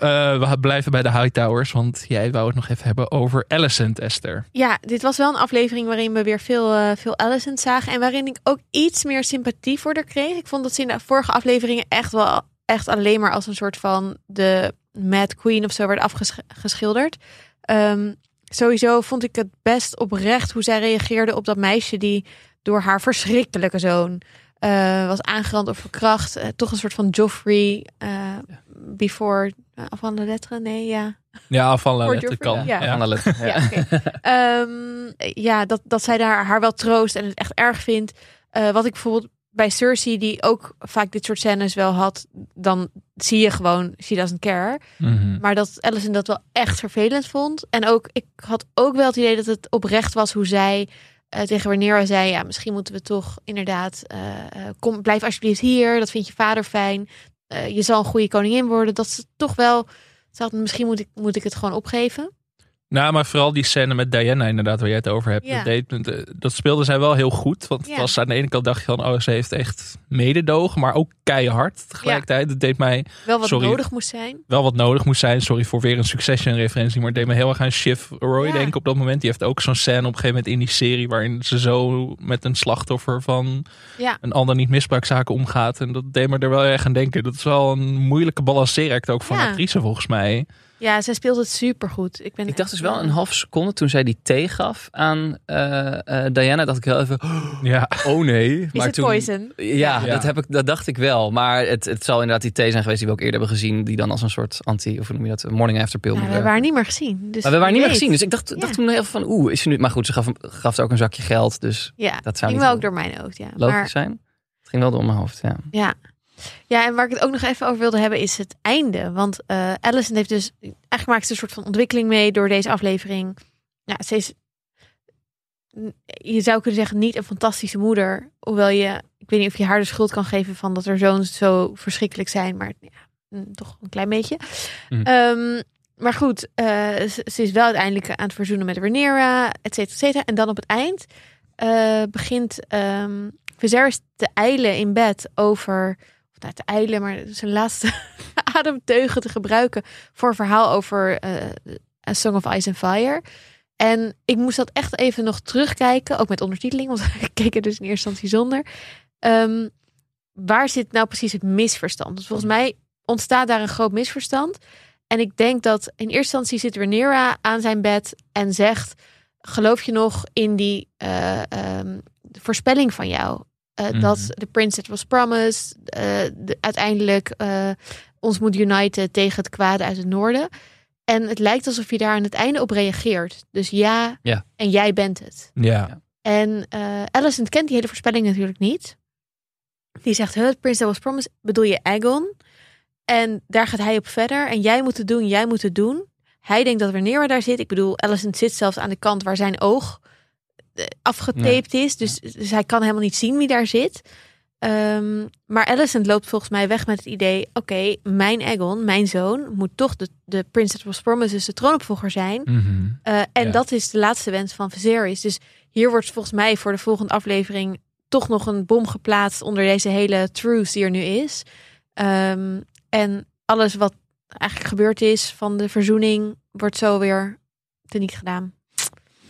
Eh, we blijven bij de Hightowers, want jij wou het nog even hebben over Alicent, Esther.
Ja, dit was wel een aflevering waarin we weer veel, eh veel Alicent zagen. En waarin ik ook iets meer sympathie voor haar kreeg. Ik vond dat ze in de vorige afleveringen echt wel echt alleen maar als een soort van de Mad Queen of zo werd afgeschilderd. Ehm, sowieso vond ik het best oprecht hoe zij reageerde op dat meisje die door haar verschrikkelijke zoon eh, was aangerand of verkracht. Toch een soort van Joffrey before van de letteren. Nee, ja.
Ja, van La
Voor
Lette
Joffrey,
kan.
ja.
Ja.
Van de letter. Ja.
Ehm, ja dat, dat zij daar haar wel troost en het echt erg vindt. Eh, wat ik bijvoorbeeld bij Cersei, die ook vaak dit soort scènes wel had, dan zie je gewoon, she doesn't care.
Mhm.
Maar dat Alison dat wel echt vervelend vond. En ook, ik had ook wel het idee dat het oprecht was hoe zij eh, tegen Rhaenyra zei, ja, misschien moeten we toch inderdaad, eh, eh, kom, blijf alsjeblieft hier, dat vindt je vader fijn. Eh, je zal een goede koningin worden. Dat ze toch wel, misschien moet ik, moet ik het gewoon opgeven.
Nou, maar vooral die scène met Diana inderdaad, waar jij het over hebt.
Ja.
Dat, dat speelde zij wel heel goed. Want het
Ja.
was aan de ene kant dacht je van, oh, ze heeft echt mededogen, maar ook keihard tegelijkertijd. Het deed mij
Wel wat
Sorry.
nodig moest zijn.
wel wat nodig moest zijn. Sorry voor weer een Succession-referentie, maar het deed me heel erg aan Shiv Roy
Ja.
denken op dat moment. Die heeft ook zo'n scène op een gegeven moment in die serie waarin ze zo met een slachtoffer van een ander niet misbruikzaken omgaat. En dat deed me er wel erg aan denken. Dat is wel een moeilijke balanceeract ook een actrice volgens mij.
Ja, zij speelt het supergoed. Ik, ben
Ik dacht dus wel een half seconde toen zij die thee gaf aan eh, eh, Diana, dacht ik heel even,
Ja,
oh nee.
Is
maar
het
toen,
poison?
Ja,
Ja.
Dat, heb ik, dat dacht ik wel. Maar het, het zal inderdaad die thee zijn geweest die we ook eerder hebben gezien, die dan als een soort anti, of hoe noem je dat, morning after pill
Ja,
moet
we haar niet meer gezien. Dus
Maar we waren niet meer gezien. Dus ik dacht,
Ja.
dacht toen heel van, oeh, is ze nu... Maar goed, ze gaf, gaf ze ook een zakje geld. Dus
Ja,
dat zou
ging
niet
wel ook door mijn hoofd. Ja.
logisch
Maar,
zijn. Het ging wel door mijn hoofd, ja.
ja. Ja, en waar ik het ook nog even over wilde hebben is het einde. Want eh Alison heeft dus... Eigenlijk maakt ze een soort van ontwikkeling mee door deze aflevering. Ja, ze is... Je zou kunnen zeggen niet een fantastische moeder. Hoewel je... Ik weet niet of je haar de schuld kan geven van dat haar zoons zo verschrikkelijk zijn. Maar ja, mm, toch een klein beetje.
Mhm.
Ehm, maar goed, eh, ze, ze is wel uiteindelijk aan het verzoenen met Rhaenyra, et cetera, et cetera. En dan op het eind eh, begint Viserys te eilen in bed over... Nou, te eilen, maar zijn laatste ademteugen te gebruiken... voor een verhaal over eh A Song of Ice and Fire. En ik moest dat echt even nog terugkijken, ook met ondertiteling, want ik keek dus in eerste instantie zonder. Ehm, waar zit nou precies het misverstand? Dus volgens mij ontstaat daar een groot misverstand. En ik denk dat in eerste instantie zit Rhaenyra aan zijn bed en zegt: geloof je nog in die eh, ehm, voorspelling van jou? Uh,
Mhm.
Dat de prince that was promised eh, de- uiteindelijk eh, ons moet uniten tegen het kwade uit het noorden. En het lijkt alsof je daar aan het einde op reageert. Dus ja,
Ja.
en jij bent het.
Ja.
En eh Alicent kent die hele voorspelling natuurlijk niet. Die zegt, Prince that was promised, bedoel je Aegon? En daar gaat hij op verder. En jij moet het doen, jij moet het doen. Hij denkt dat Rhaenyra daar zit. Ik bedoel, Alicent zit zelfs aan de kant waar zijn oog eh, afgetaped is. Dus, dus hij kan helemaal niet zien wie daar zit. Ehm, maar Alicent loopt volgens mij weg met het idee... oké, mijn Aegon, mijn zoon... moet toch de, de Prince that was promised, dus de troonopvolger zijn.
Mhm.
Uh, en
Ja.
dat is de laatste wens van Viserys. Dus hier wordt volgens mij voor de volgende aflevering toch nog een bom geplaatst onder deze hele truce die er nu is. Ehm, en alles wat eigenlijk gebeurd is van de verzoening wordt zo weer teniet gedaan.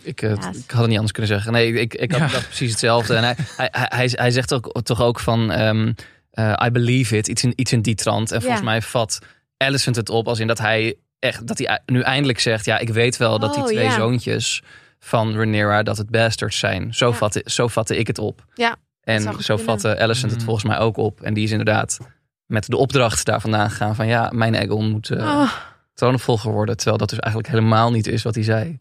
Ik, eh,
Ja.
ik had het niet anders kunnen zeggen. Nee, ik, ik had
Ja.
precies hetzelfde. En hij, hij, hij, zegt ook, toch ook van... ehm, eh, I believe it. Iets in, iets in die trant. En volgens mij vat Alicent het op als in dat hij echt... Dat hij nu eindelijk zegt... Ja, ik weet wel dat die
Oh,
twee
ja.
zoontjes van Rhaenyra... dat het bastards zijn. Zo,
Ja.
vatte, zo vatte ik het op.
Ja,
En zo
kunnen.
vatte Alicent het
Mhm.
volgens mij ook op. En die is inderdaad met de opdracht daar vandaan gegaan van... Ja, mijn Aegon moet eh
Oh,
troonopvolger worden. Terwijl dat dus eigenlijk helemaal niet is wat hij zei.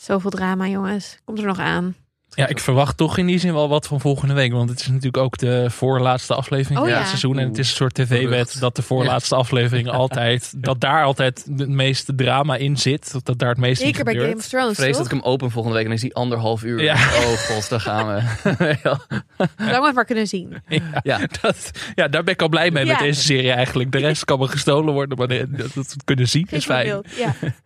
Zoveel drama, jongens. Komt er nog aan.
Ja, ik verwacht toch in die zin wel wat van volgende week. Want het is natuurlijk ook de voorlaatste aflevering
Oh,
van
ja.
het seizoen. En het is een soort tv-wet dat de voorlaatste aflevering altijd... dat daar altijd het meeste drama in zit. Of dat daar het meeste
Zeker bij. Game of Thrones,
vrees dat ik hem open volgende week en dan is die anderhalf uur.
Ja.
Oh god, daar gaan we. Ja.
Lang we het maar kunnen zien.
Ja,
Ja.
dat, ja, daar ben ik al blij mee met deze serie eigenlijk. De rest kan me gestolen worden, maar dat, dat we het kunnen zien
Geen
is fijn.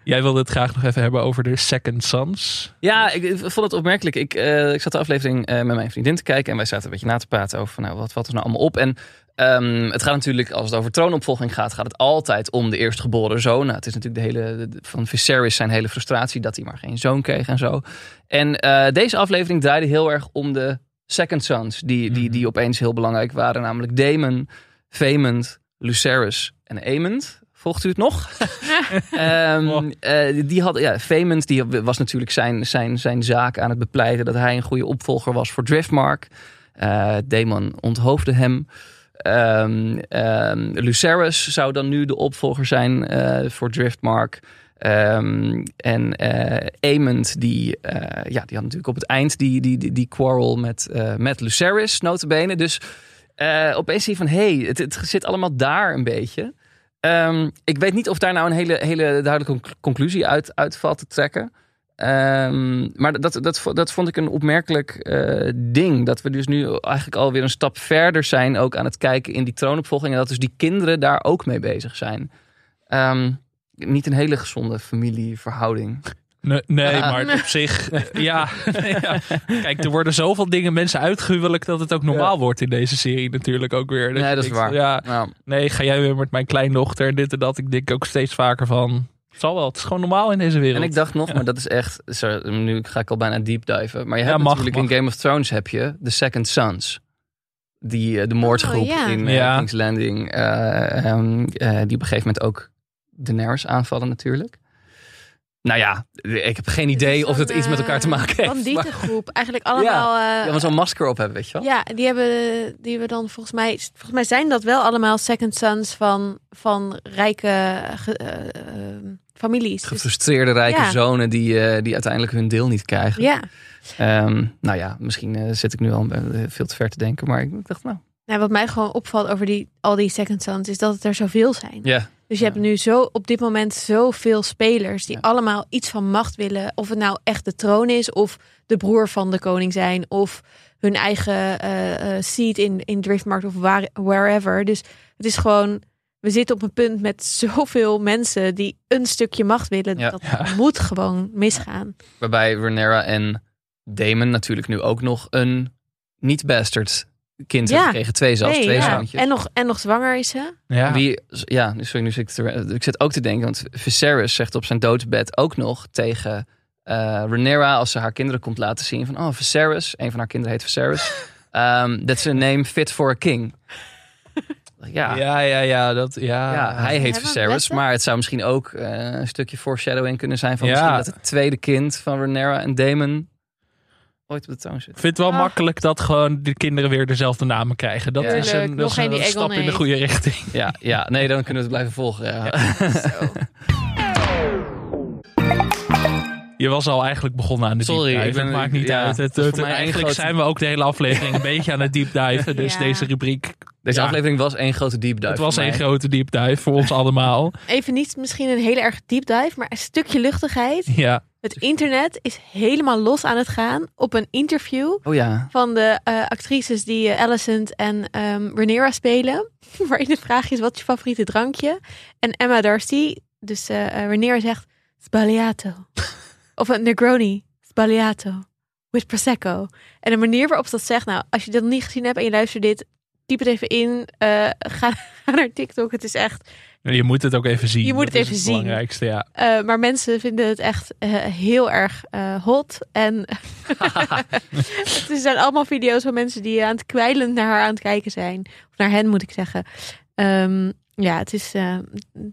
Jij wilde het graag nog even hebben over de Second Sons.
Ja, ik, ik vond het opmerkelijk. Ik, eh, ik zat de aflevering eh, met mijn vriendin te kijken en wij zaten een beetje na te praten over van, nou, wat valt er nou allemaal op. En ehm, het gaat natuurlijk, als het over troonopvolging gaat, gaat het altijd om de eerstgeboren zoon. Nou, het is natuurlijk de hele, de- van Viserys zijn hele frustratie dat hij maar geen zoon kreeg en zo. En eh, deze aflevering draaide heel erg om de second sons, die, die, die opeens heel belangrijk waren. Namelijk Daemon, Vaemond, Lucerys en Aemond. Volgt u het nog? Ehm, eh, die had, ja, Vaemond die was natuurlijk zijn, zijn, zijn zaak aan het bepleiten dat hij een goede opvolger was voor Driftmark. Eh Daemon onthoofde hem. Ehm ehm, Lucerys zou dan nu de opvolger zijn eh, voor Driftmark. Ehm, en eh Aemond, die, eh, ja, die had natuurlijk op het eind die, die, die, die quarrel met, eh met Lucerys, notabene. Dus eh, opeens zie je van, hé, hey, het, het zit allemaal daar een beetje. Ehm, ik weet niet of daar nou een hele, hele duidelijke conc- conclusie uit, uit valt te trekken. Ehm, maar dat, dat, dat vond ik een opmerkelijk eh, ding. Dat we dus nu eigenlijk alweer een stap verder zijn. Ook aan het kijken in die troonopvolging. En dat dus die kinderen daar ook mee bezig zijn. Ehm, niet een hele gezonde familieverhouding.
Nee, nee
Ja.
maar op zich, ja, ja. Kijk, er worden zoveel dingen mensen uitgehuwelijk dat het ook normaal wordt in deze serie natuurlijk ook weer.
Nee,
je
dat is waar.
Ja, nee, ga jij weer met mijn kleindochter en dit en dat. Ik denk ook steeds vaker van, het zal wel, het is gewoon normaal in deze wereld.
en ik dacht nog, maar dat is echt. sorry, Nu ga ik al bijna deep diven. Maar je
Ja,
hebt
mag,
natuurlijk
mag.
in Game of Thrones heb je de Second Sons. Die, eh, de moordgroep
Oh, ja.
in eh,
Ja.
King's Landing. eh, ehm, eh, die op een gegeven moment ook Daenerys aanvallen natuurlijk. Nou ja, ik heb geen idee of het iets met elkaar te
eh,
maken heeft. Maar,
Bandietengroep. Eigenlijk allemaal... eh,
ja, maar zo'n masker op hebben, weet je wel?
Ja, die hebben, die hebben dan volgens mij, volgens mij zijn dat wel allemaal second sons van, van rijke eh, eh, families. Dus,
Gefrustreerde rijke
Ja.
zonen die, eh, die uiteindelijk hun deel niet krijgen.
ja,
Ehm, nou ja, misschien eh, zit ik nu al eh, veel te ver te denken. Maar ik dacht, nou,
nou, wat mij gewoon opvalt over die, al die second sons is dat het er zoveel zijn.
ja.
Dus je
Ja.
hebt nu zo op dit moment zoveel spelers die
Ja.
allemaal iets van macht willen. Of het nou echt de troon is, of de broer van de koning zijn, of hun eigen eh, seat in, in Driftmark of waar, wherever. Dus het is gewoon, we zitten op een punt met zoveel mensen die een stukje macht willen.
Ja.
Dat moet gewoon misgaan.
Waarbij Rhaenyra en Damon natuurlijk nu ook nog een niet-bastard kind
Ja.
gekregen. Twee zelfs,
Nee,
twee
ja.
zoontjes.
En, nog, en nog zwanger is ze.
ja.
Wie, ja, nu- sorry, nu zit ik, te, ik zit ook te denken, want Viserys zegt op zijn doodsbed ook nog tegen eh Rhaenyra, als ze haar kinderen komt laten zien van, oh, Viserys, een van haar kinderen heet Viserys. Um, that's a name fit for a king. Ja, ja.
Ja, ja. Dat, ja.
hij heet Viserys, maar het zou misschien ook eh, een stukje foreshadowing kunnen zijn van
Ja.
misschien dat het tweede kind van Rhaenyra en Daemon ooit op de troon zit.
Ik vind het wel
Ah.
makkelijk dat gewoon de kinderen weer dezelfde namen krijgen. Dat
Ja.
is een, dat is een stap in de goede richting.
Ja, ja, nee, dan kunnen we het blijven volgen. Ja.
Zo.
Je was al eigenlijk begonnen aan de
Sorry,
deep dive.
ik ben-
het maakt niet
ja,
uit. Het,
één
eigenlijk
grote-
zijn we ook de hele aflevering een beetje aan het deep diven. Dus
Ja.
deze rubriek,
Deze
Ja.
aflevering was één grote deep dive.
het was
mij.
grote deep dive voor ons allemaal.
Even niet misschien een hele erg deep dive, maar een stukje luchtigheid.
Ja,
Het internet is helemaal los aan het gaan op een interview
Oh ja.
van de eh, actrices die eh, Alicent en Rhaenyra spelen. Waarin de vraag is, wat is je favoriete drankje? En Emma Darcy, dus Rhaenyra zegt, Sbagliato. of een Negroni, Sbagliato. With Prosecco. En de manier waarop ze dat zegt, nou, als je dat niet gezien hebt en je luistert dit, typ het even in. ga, ga naar TikTok. Het is echt
je moet het ook even zien.
Je moet
Dat
het
is
even zien.
belangrijkste, ja.
Eh, maar mensen vinden het echt eh, heel erg eh, hot. En er zijn allemaal video's van mensen die aan het kwijlend naar haar aan het kijken zijn. Of naar hen moet ik zeggen. Ehm, ja, het is, eh,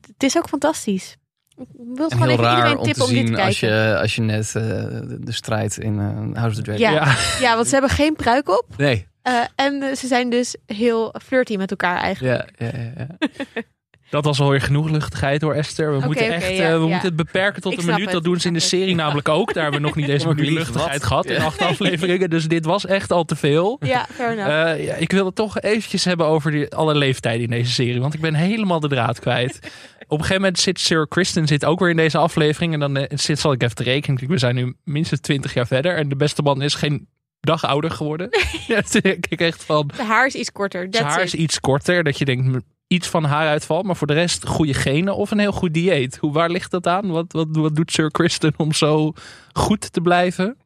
het is ook fantastisch. Ik wil het
En
gewoon
heel
even
raar
iedereen
om
om dit te
zien
kijken.
als je, als je net eh, de, de strijd in House of the Dragon...
Ja.
ja.
Ja, want ze hebben geen pruik op.
Nee.
Eh, en ze zijn dus heel flirty met elkaar eigenlijk.
Ja, ja, ja, ja.
Dat was alweer genoeg luchtigheid hoor, Esther. We, moeten, echt,
ja,
eh, we
ja.
moeten het beperken tot
Ik
een minuut.
het,
Dat doen ze in de serie namelijk ook. Daar hebben we nog niet eens een minuut luchtigheid gehad in
Ja.
acht afleveringen. Dus dit was echt al te veel.
Ja, fair enough.
Eh, ja, ik wil het toch eventjes hebben over die, alle leeftijden in deze serie. Want ik ben helemaal de draad kwijt. Op een gegeven moment zit Sir Kristen zit ook weer in deze aflevering. En dan eh, zit, zal ik even te rekenen. We zijn nu minstens 20 jaar verder. En de beste man is geen dag ouder geworden. ja, toen denk ik echt van...
De haar is iets korter.
Haar
it.
is iets korter. Dat je denkt, iets van haar uitval. Maar voor de rest goede genen of een heel goed dieet. Hoe, waar ligt dat aan? Wat, wat, wat doet Sir Kristen om zo goed te blijven?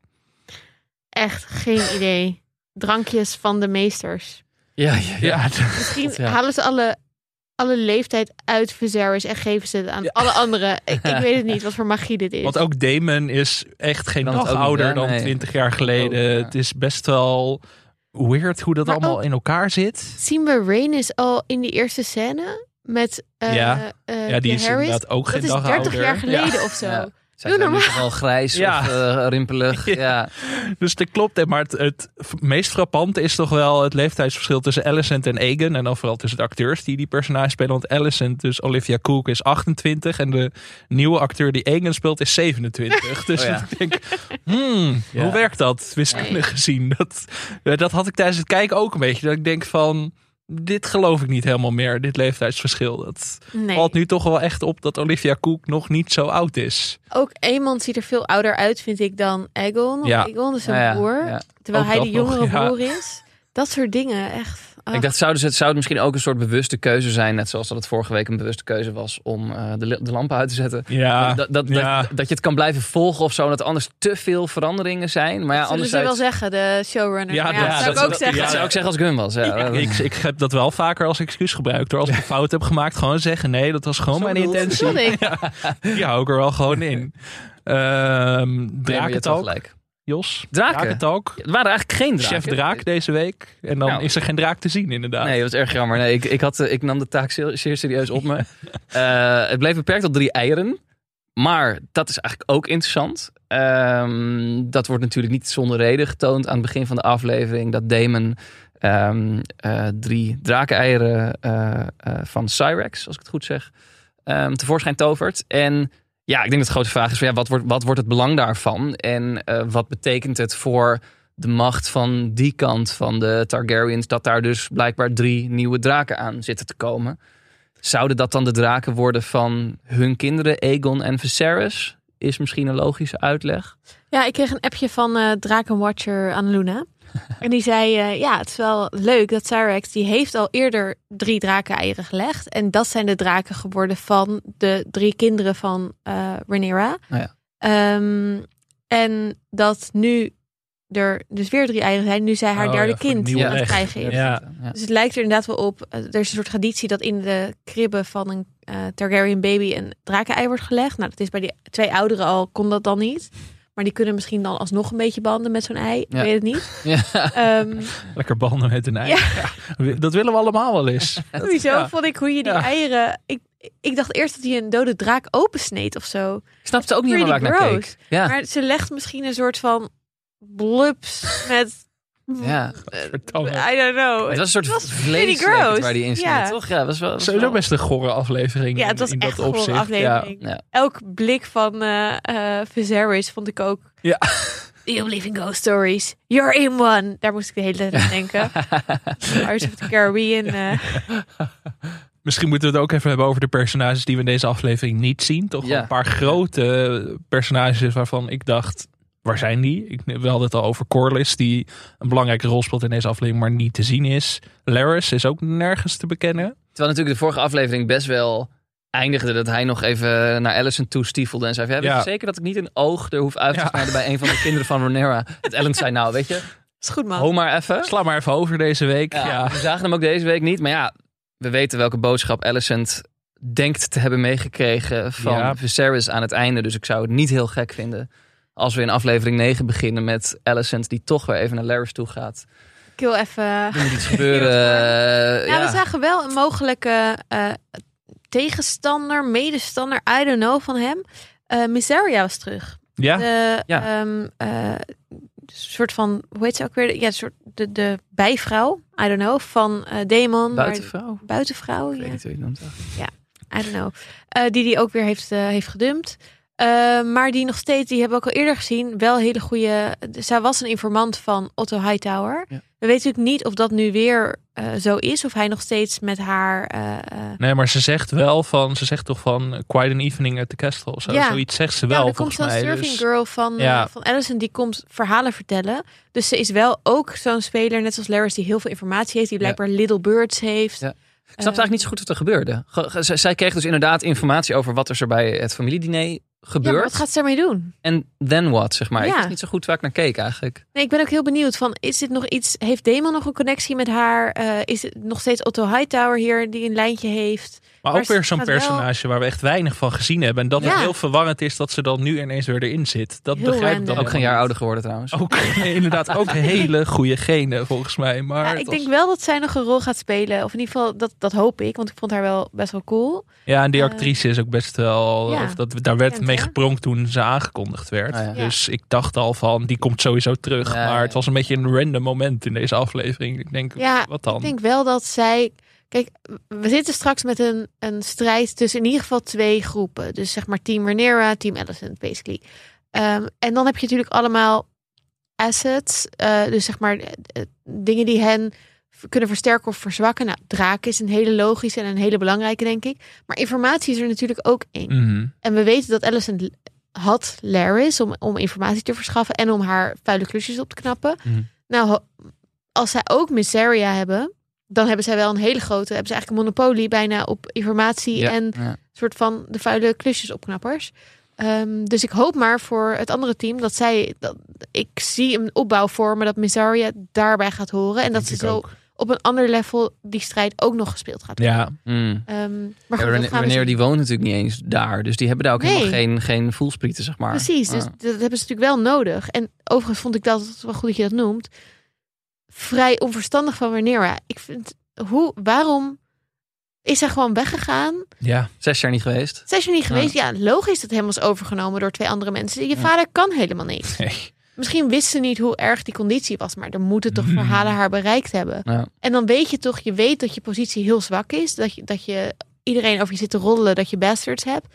Echt geen idee. Drankjes van de meesters.
Ja, ja, ja.
Misschien
Ja.
halen ze alle, alle leeftijd uit Viserys en geven ze het aan
Ja.
alle anderen. Ik, ik weet het niet wat voor magie dit is.
Want ook Damon is echt geen dag ouder dan
Nee.
20 jaar geleden.
Oh, ja.
Het is best wel weird hoe dat
Maar
allemaal in elkaar zit.
Zien we Rhaenys al in die eerste scène met eh
Ja.
eh,
Ja, die is
Harrys?
inderdaad ook geen
Dat is
dag
30
ouder.
jaar geleden
Ja.
of zo.
Ja. Zij
Doe
zijn nu
normaal.
wel grijs
Ja.
of eh, rimpelig.
Ja.
Ja.
Dus dat klopt. hè. Maar het, het meest frappante is toch wel het leeftijdsverschil tussen Alicent en Egan. En dan vooral tussen de acteurs die die personage spelen. Want Alicent, dus Olivia Cook, is 28. En de nieuwe acteur die Egan speelt is 27. Dus
Oh ja.
ik denk, hmm,
Ja.
hoe werkt dat wiskundig gezien? Dat, ja, dat had ik tijdens het kijken ook een beetje. Dat ik denk van, dit geloof ik niet helemaal meer. Dit leeftijdsverschil. Dat
Nee.
valt nu toch wel echt op dat Olivia Cook nog niet zo oud is.
Ook Aemon ziet er veel ouder uit, vind ik, dan. Want
Ja.
Aegon is een
Ja,
broer,
ja.
terwijl
Ook
hij de jongere
nog, ja.
broer is. Dat soort dingen, echt.
Ik dacht, zou, dus het, zou het misschien ook een soort bewuste keuze zijn, net zoals dat het vorige week een bewuste keuze was om eh, de, de lampen uit te zetten.
Ja,
dat, dat,
ja.
dat, dat je het kan blijven volgen of zo, en dat er anders te veel veranderingen zijn. Maar ja,
Zullen ze wel zeggen, de showrunner.
Ja, dat
zou ik
dat-
ook
dat-
zeggen.
Dat zou ik zeggen als ik hun was. Ja.
Ik, ik heb dat wel vaker als excuus gebruikt. Door als ik een fout heb gemaakt, gewoon zeggen: nee, dat was gewoon
Zo
mijn
bedoeld.
intentie. Ja, die hou ik er wel gewoon in. Ehm
wel
Drakentalk,
gelijk.
Jos.
Draken?
Drakentalk.
Er waren eigenlijk geen draken.
Chef Draak deze week. En dan
Nou.
is er geen draak te zien, inderdaad.
Nee, dat was erg jammer. Nee, ik, ik, had, eh, ik nam de taak zeer, zeer serieus op me. Eh, het bleef beperkt tot drie eieren. Maar dat is eigenlijk ook interessant. Ehm, dat wordt natuurlijk niet zonder reden getoond aan het begin van de aflevering. Dat Damon ehm, eh, drie drakeneieren eh, van Cyrex, als ik het goed zeg, ehm, tevoorschijn tovert. En ja, ik denk dat de grote vraag is: ja, wat, wordt, wat wordt het belang daarvan? En eh, wat betekent het voor de macht van die kant van de Targaryens, dat daar dus blijkbaar drie nieuwe draken aan zitten te komen. Zouden dat dan de draken worden van hun kinderen, Aegon en Viserys? Is misschien een logische uitleg.
Ja, ik kreeg een appje van eh Drakenwatcher Annaluna. En die zei, eh, ja, het is wel leuk dat Cyrex, die heeft al eerder drie drakeneieren gelegd. En dat zijn de draken geworden van de drie kinderen van eh Rhaenyra.
Nou ja.
Ehm, en dat nu er dus weer drie eieren zijn, nu zij haar
Oh
derde
ja,
kind aan het krijgen is.
Ja.
Ja.
Dus het lijkt er inderdaad wel op. eh, Er is een soort traditie dat in de kribben van een eh, Targaryen baby een drakenei wordt gelegd. Nou, dat is bij die twee ouderen al, kon dat dan niet. Maar die kunnen misschien dan alsnog een beetje banden met zo'n ei. Ik weet het niet.
Ja.
Ehm,
Lekker banden met een ei. Ja, dat willen we allemaal wel eens.
sowieso
Ja.
vond ik hoe je die
Ja.
eieren... Ik, ik dacht eerst dat hij een dode draak opensneed of zo.
Ik snapte ook niet helemaal waar ik
Pretty
naar
gross.
keek. Ja.
Maar ze legt misschien een soort van blubs met...
Ja.
Verdomme.
I don't know.
Het was een soort
was
vlees waar die in zit,
Ja.
toch? Ja, dat was wel... was
Sowieso
wel-
best een gore aflevering.
Ja, het
in-
was
in
echt
dat
een
opzicht.
aflevering.
Ja.
Elk blik van eh eh Viserys vond ik ook...
Ja.
You believe in ghost stories. You're in one. Daar moest ik de hele tijd aan denken. Pirates of the Caribbean. eh.
Misschien moeten we het ook even hebben over de personages die we in deze aflevering niet zien. Toch een paar grote personages waarvan ik dacht, waar zijn die? Ik, we hadden het al over Corlys, die een belangrijke rol speelt in deze aflevering, maar niet te zien is. Laris is ook nergens te bekennen.
Terwijl natuurlijk de vorige aflevering best wel eindigde dat hij nog even naar Allison toe stiefelde en zei ja, weet je
Ja.
zeker dat ik niet een oog er hoef uit te
Ja.
bij een van de kinderen van Ronera. Het Ellen zei, nou weet je,
Is goed, man.
hou maar even.
Sla maar even over deze week.
Ja,
Ja.
We zagen hem ook deze week niet, maar ja, we weten welke boodschap Alicent denkt te hebben meegekregen van
Ja.
Viserys aan het einde. Dus ik zou het niet heel gek vinden als we in aflevering 9 beginnen met Alicent die toch weer even naar Larys toe gaat.
Ik wil even...
Er moet iets gebeuren. eh,
Ja,
ja.
we zagen wel een mogelijke eh, tegenstander, medestander, I don't know, van hem. Eh Miseria was terug.
Ja?
De,
Ja.
ehm, eh, soort van, hoe heet ze ook weer? Ja, de soort de, de bijvrouw, I don't know, van eh Demon. maar-
Buitenvrouw?
buitenvrouw,
Ik
ja.
weet niet hoe je het noemt.
I don't know. Eh, die die ook weer heeft, heeft gedumpt. Eh, maar die nog steeds, die hebben we ook al eerder gezien, wel hele goede. Zij was een informant van Otto Hightower.
Ja.
We weten natuurlijk niet of dat nu weer eh, zo is, of hij nog steeds met haar. eh,
Nee, maar ze zegt wel van, ze zegt toch van quite an evening at the castle. Zo,
Ja.
Zoiets zegt ze
ja,
wel
er komt zo'n surfing
Dus,
girl van,
Ja.
van Allison, die komt verhalen vertellen. Dus ze is wel ook zo'n speler, net zoals Laris, die heel veel informatie heeft, die blijkbaar Little Birds heeft.
Ja. Ik snapte eigenlijk niet zo goed wat er gebeurde. Zij kreeg dus inderdaad informatie over wat er bij het familiediner
Ja,
gebeurt.
wat gaat ze ermee doen?
En then what, zeg maar. Ik
Ja.
wist niet zo goed waar ik naar keek eigenlijk.
Nee, ik ben ook heel benieuwd van, is dit nog iets, heeft Demon nog een connectie met haar? Eh, is het nog steeds Otto Hightower hier die een lijntje heeft?
Maar
maar
ook weer zo'n
wel-
personage waar we echt weinig van gezien hebben. En dat
Ja.
het heel verwarrend is dat ze dan nu ineens weer erin zit. Dat
Heel
begrijp ik dan
Ook geen jaar ouder geworden trouwens.
Ook, nee, inderdaad, ook hele goede genen volgens mij. Maar
Ja, ik
was-
denk wel dat zij nog een rol gaat spelen. Of in ieder geval, dat, dat hoop ik. Want ik vond haar wel best wel cool.
Ja, en die
Eh,
actrice is ook best wel.
ja,
of dat, daar werd
bekend,
mee gepronkt toen ze aangekondigd werd.
Ah, ja.
Dus ik dacht al van die komt sowieso terug.
Ja,
maar
ja.
het was een beetje een random moment in deze aflevering. Ik denk,
Ja,
wat dan?
Ik denk wel dat zij... Kijk, we zitten straks met een, een strijd tussen in ieder geval twee groepen. Dus zeg maar Team Rhaenyra, Team Alicent, basically. Ehm, en dan heb je natuurlijk allemaal assets. eh, dus zeg maar eh, eh, dingen die hen kunnen versterken of verzwakken. Nou, draken is een hele logische en een hele belangrijke, denk ik. Maar informatie is er natuurlijk ook één.
Mhm.
En we weten dat l- had Laris om, om informatie te verschaffen en om haar vuile klusjes op te knappen.
Mhm.
Nou, als zij ook Misseria hebben, dan hebben zij wel een hele grote, hebben ze eigenlijk een monopolie bijna op informatie
Ja,
en
ja.
soort van de vuile klusjes opknappers. Ehm, dus ik hoop maar voor het andere team dat zij, dat, ik zie een opbouw vormen dat Misseria daarbij gaat horen en dat ze zo
ook.
op een ander level die strijd ook nog gespeeld gaat worden.
Ja,
Mm.
Ehm, maar goed,
Wanneer die woont natuurlijk niet eens daar. Dus die hebben daar ook
Nee.
helemaal geen, geen voelsprieten, zeg maar.
Precies, dus
Ah.
dat hebben ze natuurlijk wel nodig. En overigens vond ik dat, wel goed dat je dat noemt, vrij onverstandig van Rhaenyra. Ik vind, hoe, waarom is hij gewoon weggegaan?
ja.
Zes jaar niet geweest.
Zes jaar niet geweest? Ja, logisch dat helemaal is overgenomen door twee andere mensen. Je
Ja.
vader kan helemaal niks.
Nee.
Misschien wist ze niet hoe erg die conditie was, maar er moeten toch
Hmm.
verhalen haar bereikt hebben.
Ja.
En dan weet je toch, je weet dat je positie heel zwak is, dat je, dat je iedereen over je zit te roddelen, dat je bastards hebt.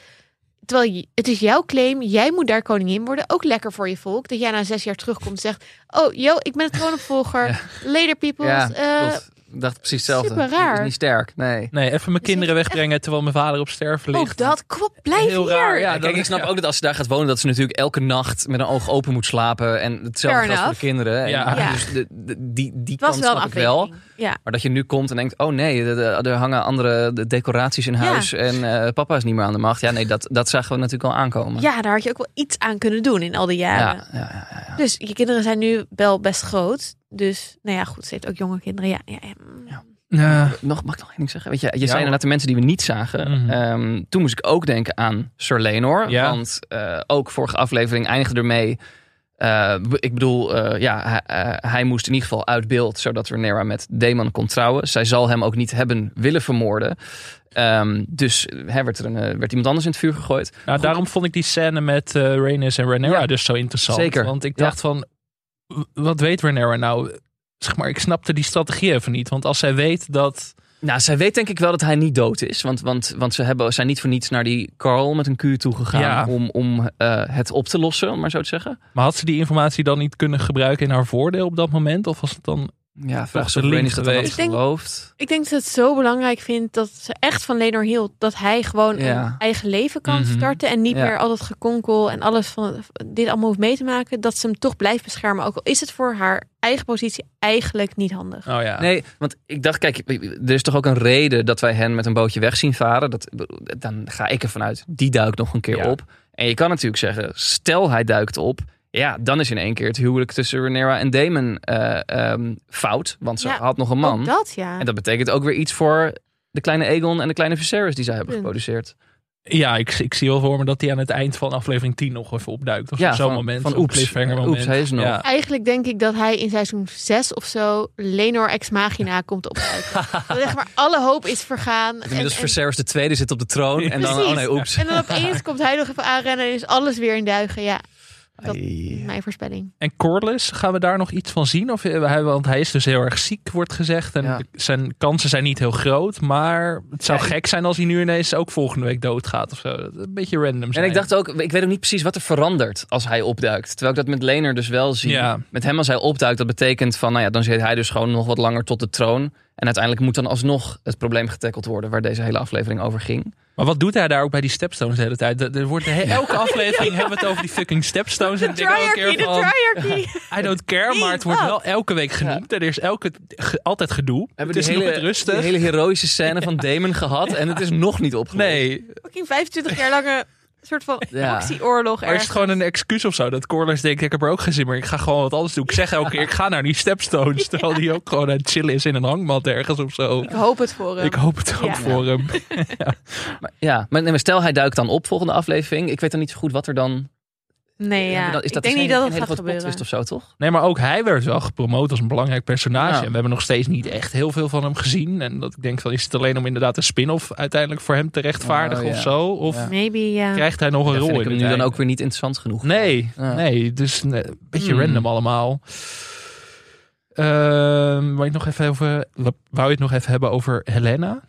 Terwijl je, het is jouw claim, jij moet daar koningin worden. Ook lekker voor je volk. Dat jij na zes jaar terugkomt en zegt: Oh, yo, ik ben het troonopvolger.
Ja.
Later, peoples.
Ja,
Eh,
dacht precies hetzelfde.
super raar.
Dat is niet sterk, nee.
Nee, even mijn
Dus
kinderen wegbrengen terwijl mijn vader op sterven ligt.
ook dat, kom, blijf
Heel
hier.
raar, ja.
Kijk, ik snap
ja.
ook dat als ze daar gaat wonen, dat ze natuurlijk elke nacht met een oog open moet slapen. En hetzelfde
Fair
geldt voor de kinderen. En
Ja.
Ja.
Dus de, de- die, die
was
kant
wel een
snap ik wel.
Ja.
Maar dat je nu komt en denkt, oh nee, er hangen andere de decoraties in
Ja.
huis. En eh, papa is niet meer aan de macht. Ja, nee, dat, dat zagen we natuurlijk al aankomen.
ja, daar had je ook wel iets aan kunnen doen in al die jaren.
ja, ja, ja, ja.
Dus je kinderen zijn nu wel best groot. Dus, nou ja, goed, ze heeft ook jonge kinderen. Ja, ja, ja.
Ja.
Ja.
Nog, mag ik nog één ding zeggen? Weet je, je
Ja,
zei inderdaad de mensen die we niet zagen.
Mhm.
Ehm, toen moest ik ook denken aan Sir Lenor.
Ja.
Want eh, ook vorige aflevering eindigde ermee. Eh, ik bedoel, eh, ja, hij, eh, hij moest in ieder geval uit beeld, zodat Rhaenyra met Daemon kon trouwen. Zij zal hem ook niet hebben willen vermoorden. Ehm, dus hè, werd er een, werd iemand anders in het vuur gegooid.
Nou, daarom vond ik die scène met Rhaenys en Rhaenyra
Ja.
dus zo interessant.
Zeker.
Want ik
Ja.
dacht van, wat weet Rhaenyra nou? Zeg maar, ik snapte die strategie even niet. Want als zij weet dat...
Nou, zij weet denk ik wel dat hij niet dood is. Want, want, want ze hebben, zijn niet voor niets naar die Carl met een Q toegegaan
Ja.
om, om eh, het op te lossen, om maar zo te zeggen.
Maar had ze die informatie dan niet kunnen gebruiken in haar voordeel op dat moment? Of was het dan...
Ja,
Toch
vraag
de link geweest.
Ik denk-
geloofd.
Ik denk dat het zo belangrijk vindt dat ze echt van Lenor hield. Dat hij gewoon
Ja.
een eigen leven kan
Mhm.
starten. En niet
Ja.
meer al dat gekonkel en alles van dit allemaal hoeft mee te maken. Dat ze hem toch blijft beschermen. Ook al is het voor haar eigen positie eigenlijk niet handig.
Oh ja.
Nee, want ik dacht, kijk, er is toch ook een reden dat wij hen met een bootje weg zien varen. Dat, dan ga ik ervan uit, die duikt nog een keer
Ja.
op. En je kan natuurlijk zeggen, stel hij duikt op. Ja, dan is in één keer het huwelijk tussen Rhaenyra en Damon eh, ehm, fout. Want ze
Ja,
had nog een man.
Ook dat, ja.
En dat betekent ook weer iets voor de kleine Aegon en de kleine Viserys die zij hebben
Punt.
geproduceerd.
Ja, ik, ik zie wel voor me dat hij aan het eind van aflevering 10 nog even opduikt. Of
Ja,
op zo'n moment.
van oeps,
cliffhanger
oeps, hij is nog.
Ja.
Eigenlijk denk ik dat hij in seizoen 6 of zo Lenor ex machina komt opduiken. dat zeg maar alle hoop is vergaan. En,
Inmiddels
en-
Viserys de tweede zit op de troon. En dan,
Precies.
oh nee, oeps.
en dan opeens komt hij nog even aanrennen en is alles weer in duigen. Ja, dat
Ai.
is mijn voorspelling.
En Corlys, gaan we daar nog iets van zien? Of, eh, hij- want hij is dus heel erg ziek, wordt gezegd. En
Ja.
zijn kansen zijn niet heel groot. Maar het zou
Ja,
gek zijn als hij nu ineens ook volgende week doodgaat of zo. Een beetje random
En ik dacht ook, ik weet ook niet precies wat er verandert als hij opduikt. Terwijl ik dat met Lener dus wel zie.
Ja.
Met hem als hij opduikt, dat betekent van, nou ja, dan zit hij dus gewoon nog wat langer tot de troon. En uiteindelijk moet dan alsnog het probleem getackeld worden waar deze hele aflevering over ging.
Maar wat doet hij daar ook bij die stepstones de hele tijd? Er wordt de he- elke aflevering hebben we het over die fucking stepstones. En denk elke
Triarchy,
keer
de
van,
triarchy.
I don't care, maar het wordt wel elke week genoemd. En er is elke, ge- altijd gedoe.
Hebben
het is
die
nooit
hele,
rustig.
die hele heroïsche scène van Damon gehad en het is nog niet opgelost.
Nee,
Fucking 25 jaar lange soort van
Ja.
actieoorlog.
maar is het
ergens.
gewoon een excuus of zo? Dat Corlys denkt, ik heb er ook gezien, maar ik ga gewoon wat anders doen. Ik zeg elke keer, ik ga naar die stepstones. Terwijl die ook gewoon aan het chillen is in een hangmat ergens of zo.
Ik hoop het voor hem.
Ik hoop het ook
Ja.
voor hem.
Maar, ja, maar, nee, maar stel hij duikt dan op volgende aflevering. Ik weet dan niet zo goed wat er dan...
nee, ja.
dan- is
ik denk niet dat het gaat gebeuren.
twist of zo, toch?
Nee, maar ook hij werd wel gepromoot als een belangrijk personage.
Ja.
En we hebben nog steeds niet echt heel veel van hem gezien. En dat ik denk van, is het alleen om inderdaad een spin-off uiteindelijk voor hem te rechtvaardigen
Oh, ja.
of zo? Of
Ja.
Maybe, ja.
krijgt hij nog een
Dat
rol
vind
in
ik hem nu dan ook weer niet interessant genoeg.
Nee,
Ja.
nee. Dus een beetje
Hmm.
random allemaal. Ehm wou, je nog even over, wou je het nog even hebben over Helena?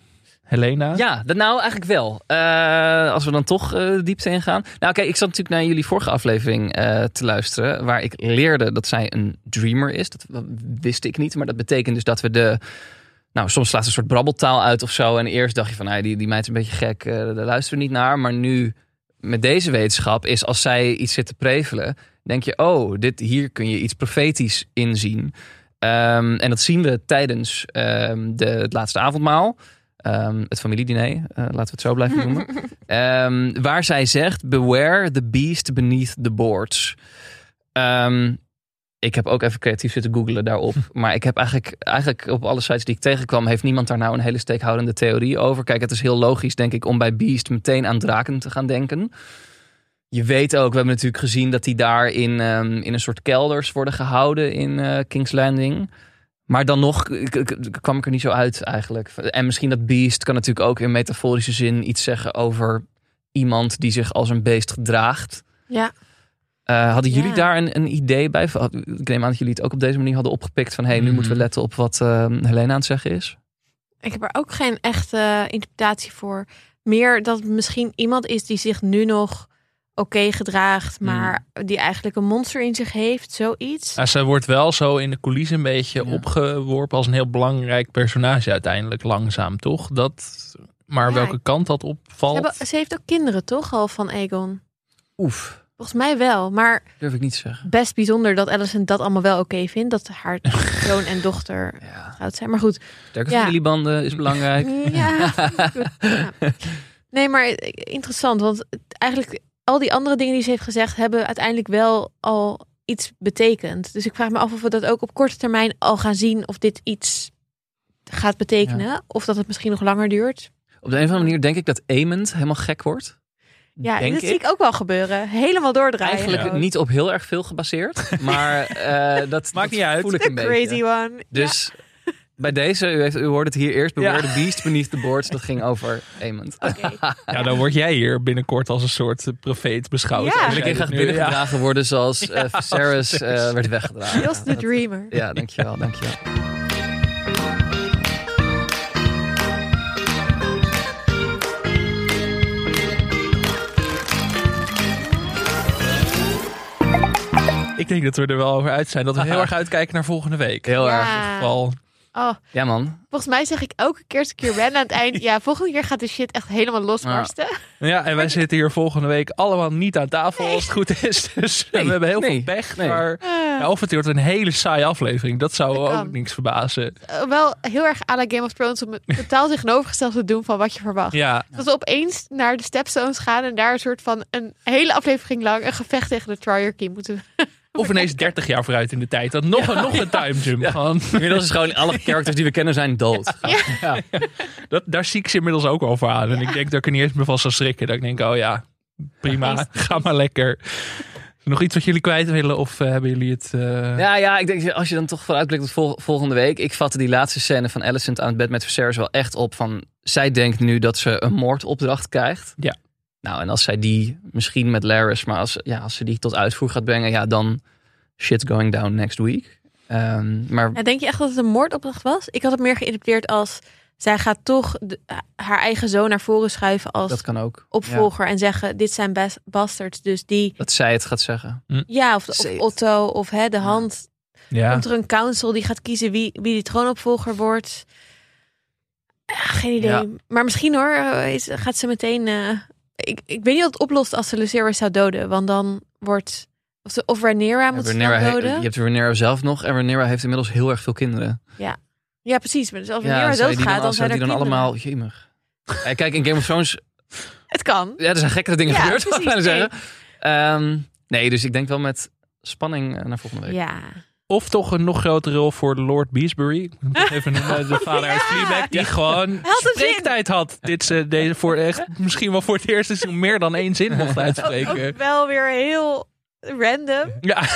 Helena?
Ja, dat nou eigenlijk wel. Eh, als we dan toch de diepte ingaan. Nou, kijk, ik zat natuurlijk naar jullie vorige aflevering eh, te luisteren. Waar ik leerde dat zij een dreamer is. Dat wist ik niet. Maar dat betekent dus dat we de. Nou, soms slaat ze een soort brabbeltaal uit of zo. En eerst dacht je van, nou, die, die meid is een beetje gek. daar luisteren we niet naar. Maar nu, met deze wetenschap, is als zij iets zit te prevelen. Denk je, oh, dit, hier kun je iets profetisch inzien. Ehm, en dat zien we tijdens ehm, de, het laatste avondmaal. Ehm, het familiediner, eh, laten we het zo blijven noemen. Ehm, waar zij zegt: Beware the beast beneath the boards. Ehm, ik heb ook even creatief zitten googlen daarop. Maar ik heb eigenlijk, eigenlijk op alle sites die ik tegenkwam, heeft niemand daar nou een hele steekhoudende theorie over. Kijk, het is heel logisch, denk ik, om bij Beast meteen aan draken te gaan denken. Je weet ook, we hebben natuurlijk gezien dat die daar in, in een soort kelders worden gehouden in eh, King's Landing. Maar dan nog kwam ik er niet zo uit eigenlijk. En misschien dat beest kan natuurlijk ook in metaforische zin iets zeggen over iemand die zich als een beest gedraagt.
Ja.
Eh, hadden jullie
Ja.
daar een, een idee bij? Had- Ik neem aan dat jullie het ook op deze manier hadden opgepikt van hey, nu moeten we letten op wat eh, Helena aan het zeggen is.
Ik heb er ook geen echte interpretatie voor. Meer dat het misschien iemand is die zich nu nog oké gedraagt, maar die eigenlijk een monster in zich heeft, zoiets.
Ja, ze wordt wel zo in de coulissen een beetje
Ja.
opgeworpen als een heel belangrijk personage uiteindelijk, langzaam, toch? Dat, maar
Ja,
welke kant dat
Ze,
opvalt.
hebben- ze heeft ook kinderen, toch, al van Aegon?
Oef,
Volgens mij wel, maar
durf ik niet te zeggen.
best bijzonder dat Alicent dat allemaal wel oké vindt. Dat haar zoon en dochter
Ja.
getrouwd zijn. Maar goed,
Sterke
Ja.
familiebanden is belangrijk.
Ja. Nee, maar interessant. Want eigenlijk al die andere dingen die ze heeft gezegd... hebben uiteindelijk wel al iets betekend. Dus ik vraag me af of we dat ook op korte termijn al gaan zien... of dit iets gaat betekenen. Of dat het misschien nog langer duurt.
Op de een of andere manier denk ik dat Amond helemaal gek wordt.
Ja,
denk
dat zie ik ook wel gebeuren. Helemaal doordraaien.
Eigenlijk
Ja.
niet op heel erg veel gebaseerd. Maar eh, dat
Maakt niet uit.
voel ik
The
een
crazy
beetje.
one.
Dus bij deze, u, heeft, u hoorde het hier eerst. Beware
Ja.
the beast beneath the boards. Dat ging over Amond.
Ja. Oké.
Ja, dan word jij hier binnenkort als een soort eh, profeet beschouwd.
Ja.
En ik
nu-
binnengedragen worden zoals eh Viserys eh, werd weggedragen.
Jos the Dreamer.
Ja, dankjewel, dankjewel.
Ik denk dat we er wel over uit zijn. Dat we heel erg uitkijken naar volgende week.
Heel
Ja.
erg.
In ieder geval.
Oh,
Ja man,
volgens mij zeg ik elke keer als ik hier ben aan het eind. Ja, volgende keer gaat de shit echt helemaal losbarsten.
Ja, en wij zitten hier volgende week allemaal niet aan tafel als het goed is. Dus
Nee,
we hebben heel
nee,
veel pech.
nee.
Maar ja, of het wordt een hele saaie aflevering. Dat zou
Dat
ook
kan.
niks verbazen.
eh, wel heel erg à la Game of Thrones om het totaal tegenovergesteld te doen van wat je verwacht.
Ja,
Dat we opeens naar de Stepstones gaan en daar een soort van een hele aflevering lang een gevecht tegen de Triarchy moeten.
Of ineens 30 jaar vooruit in de tijd. Dat nog, een, nog een time jump. Gewoon.
inmiddels is gewoon alle characters die we kennen zijn dood. Ja.
Dat, daar zie ik ze inmiddels ook al voor aan. En ik denk dat ik er niet eens meer van zou schrikken. Dat ik denk, oh ja, prima, ga maar lekker. Nog iets wat jullie kwijt willen? Of eh, hebben jullie het... eh,
Ja, ja, ik denk als je dan toch vooruitblikt op vol- volgende week. Ik vatte die laatste scène van Alicent aan het bed met Viserys wel echt op van... Zij denkt nu dat ze een moordopdracht krijgt.
Ja.
Nou, en als zij die misschien met Laris, maar als, ja, als ze die tot uitvoer gaat brengen, ja, dan shit's going down next week. Ehm, maar
En denk je echt dat het een moordopdracht was? Ik had het meer geïnterpreteerd als zij gaat toch de- haar eigen zoon naar voren schuiven als
dat kan ook.
opvolger en zeggen dit zijn bas- bastards, dus die
dat zij het gaat zeggen.
ja of. Otto of hè, de hand
ja.
komt er een council die gaat kiezen wie, wie die troonopvolger wordt. Ja, geen idee.
Ja.
Maar misschien hoor, eh, is, gaat ze meteen. eh, ik, ik weet niet wat het oplost als ze Lucerys zou doden. Want dan wordt. Of, ze, of Rhaenyra moet ze
Rhaenyra
dan
he-
doden.
je hebt Rhaenyra zelf nog en Rhaenyra heeft inmiddels heel erg veel kinderen.
Ja, precies. Maar dus als
Ja,
Rhaenyra doodgaat, dan,
zou
zijn er
die dan
kinderen.
allemaal... Jemig. Eh, Kijk, in Game of Thrones
Het kan.
Ja, er zijn gekkere dingen
Ja,
gebeurd,
precies, nee.
zeggen. Ehm, nee, dus ik denk wel met spanning eh, naar volgende week.
Ja.
Of toch een nog grotere rol voor Lord Beesbury. Even noemen, de vader uit
Ja.
Fleabag. Die gewoon spreektijd had. Dit ze deze voor echt, misschien wel voor het eerste seizoen meer dan één zin mocht uitspreken.
Ook wel weer heel random.
Ja.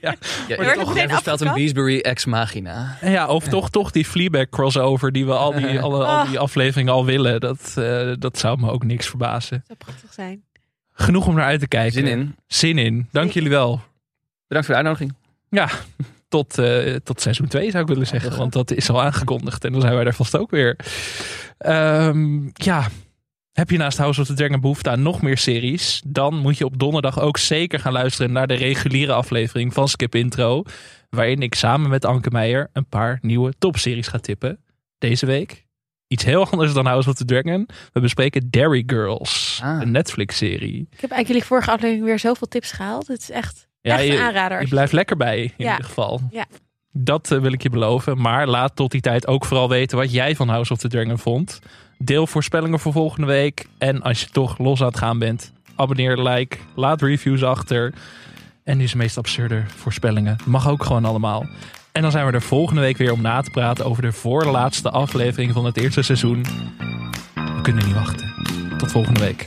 Ja,
er
toch
meteen
voorspelt een? Beesbury ex machina.
ja, of toch, toch die Fleabag crossover die we al die, alle, al
Ah.
die afleveringen al willen. Dat, eh, dat zou me ook niks verbazen.
zou prachtig zijn.
Genoeg om naar uit te kijken.
Zin in.
Zin in. Dank jullie wel.
Bedankt voor de uitnodiging.
Ja, tot, eh, tot seizoen 2 zou ik willen zeggen. Want dat is al aangekondigd. En dan zijn wij er vast ook weer. Ehm, ja, heb je naast House of the Dragon behoefte aan nog meer series? Dan moet je op donderdag ook zeker gaan luisteren naar de reguliere aflevering van Skip Intro. Waarin ik samen met Anke Meijer een paar nieuwe topseries ga tippen. Deze week iets heel anders dan House of the Dragon. We bespreken Dairy Girls,
Ah.
een Netflix-serie.
Ik heb eigenlijk jullie vorige aflevering weer zoveel tips gehaald. Het is echt,
ja,
Echt een aanrader.
Je, blijft lekker bij in ieder geval.
Ja.
Dat eh, wil ik je beloven. Maar laat tot die tijd ook vooral weten wat jij van House of the Dragon vond. Deel voorspellingen voor volgende week. En als je toch los aan het gaan bent, abonneer, like, laat reviews achter. En is de meest absurde voorspellingen. Mag ook gewoon allemaal. En dan zijn we er volgende week weer om na te praten over de voorlaatste aflevering van het eerste seizoen. We kunnen niet wachten. Tot volgende week.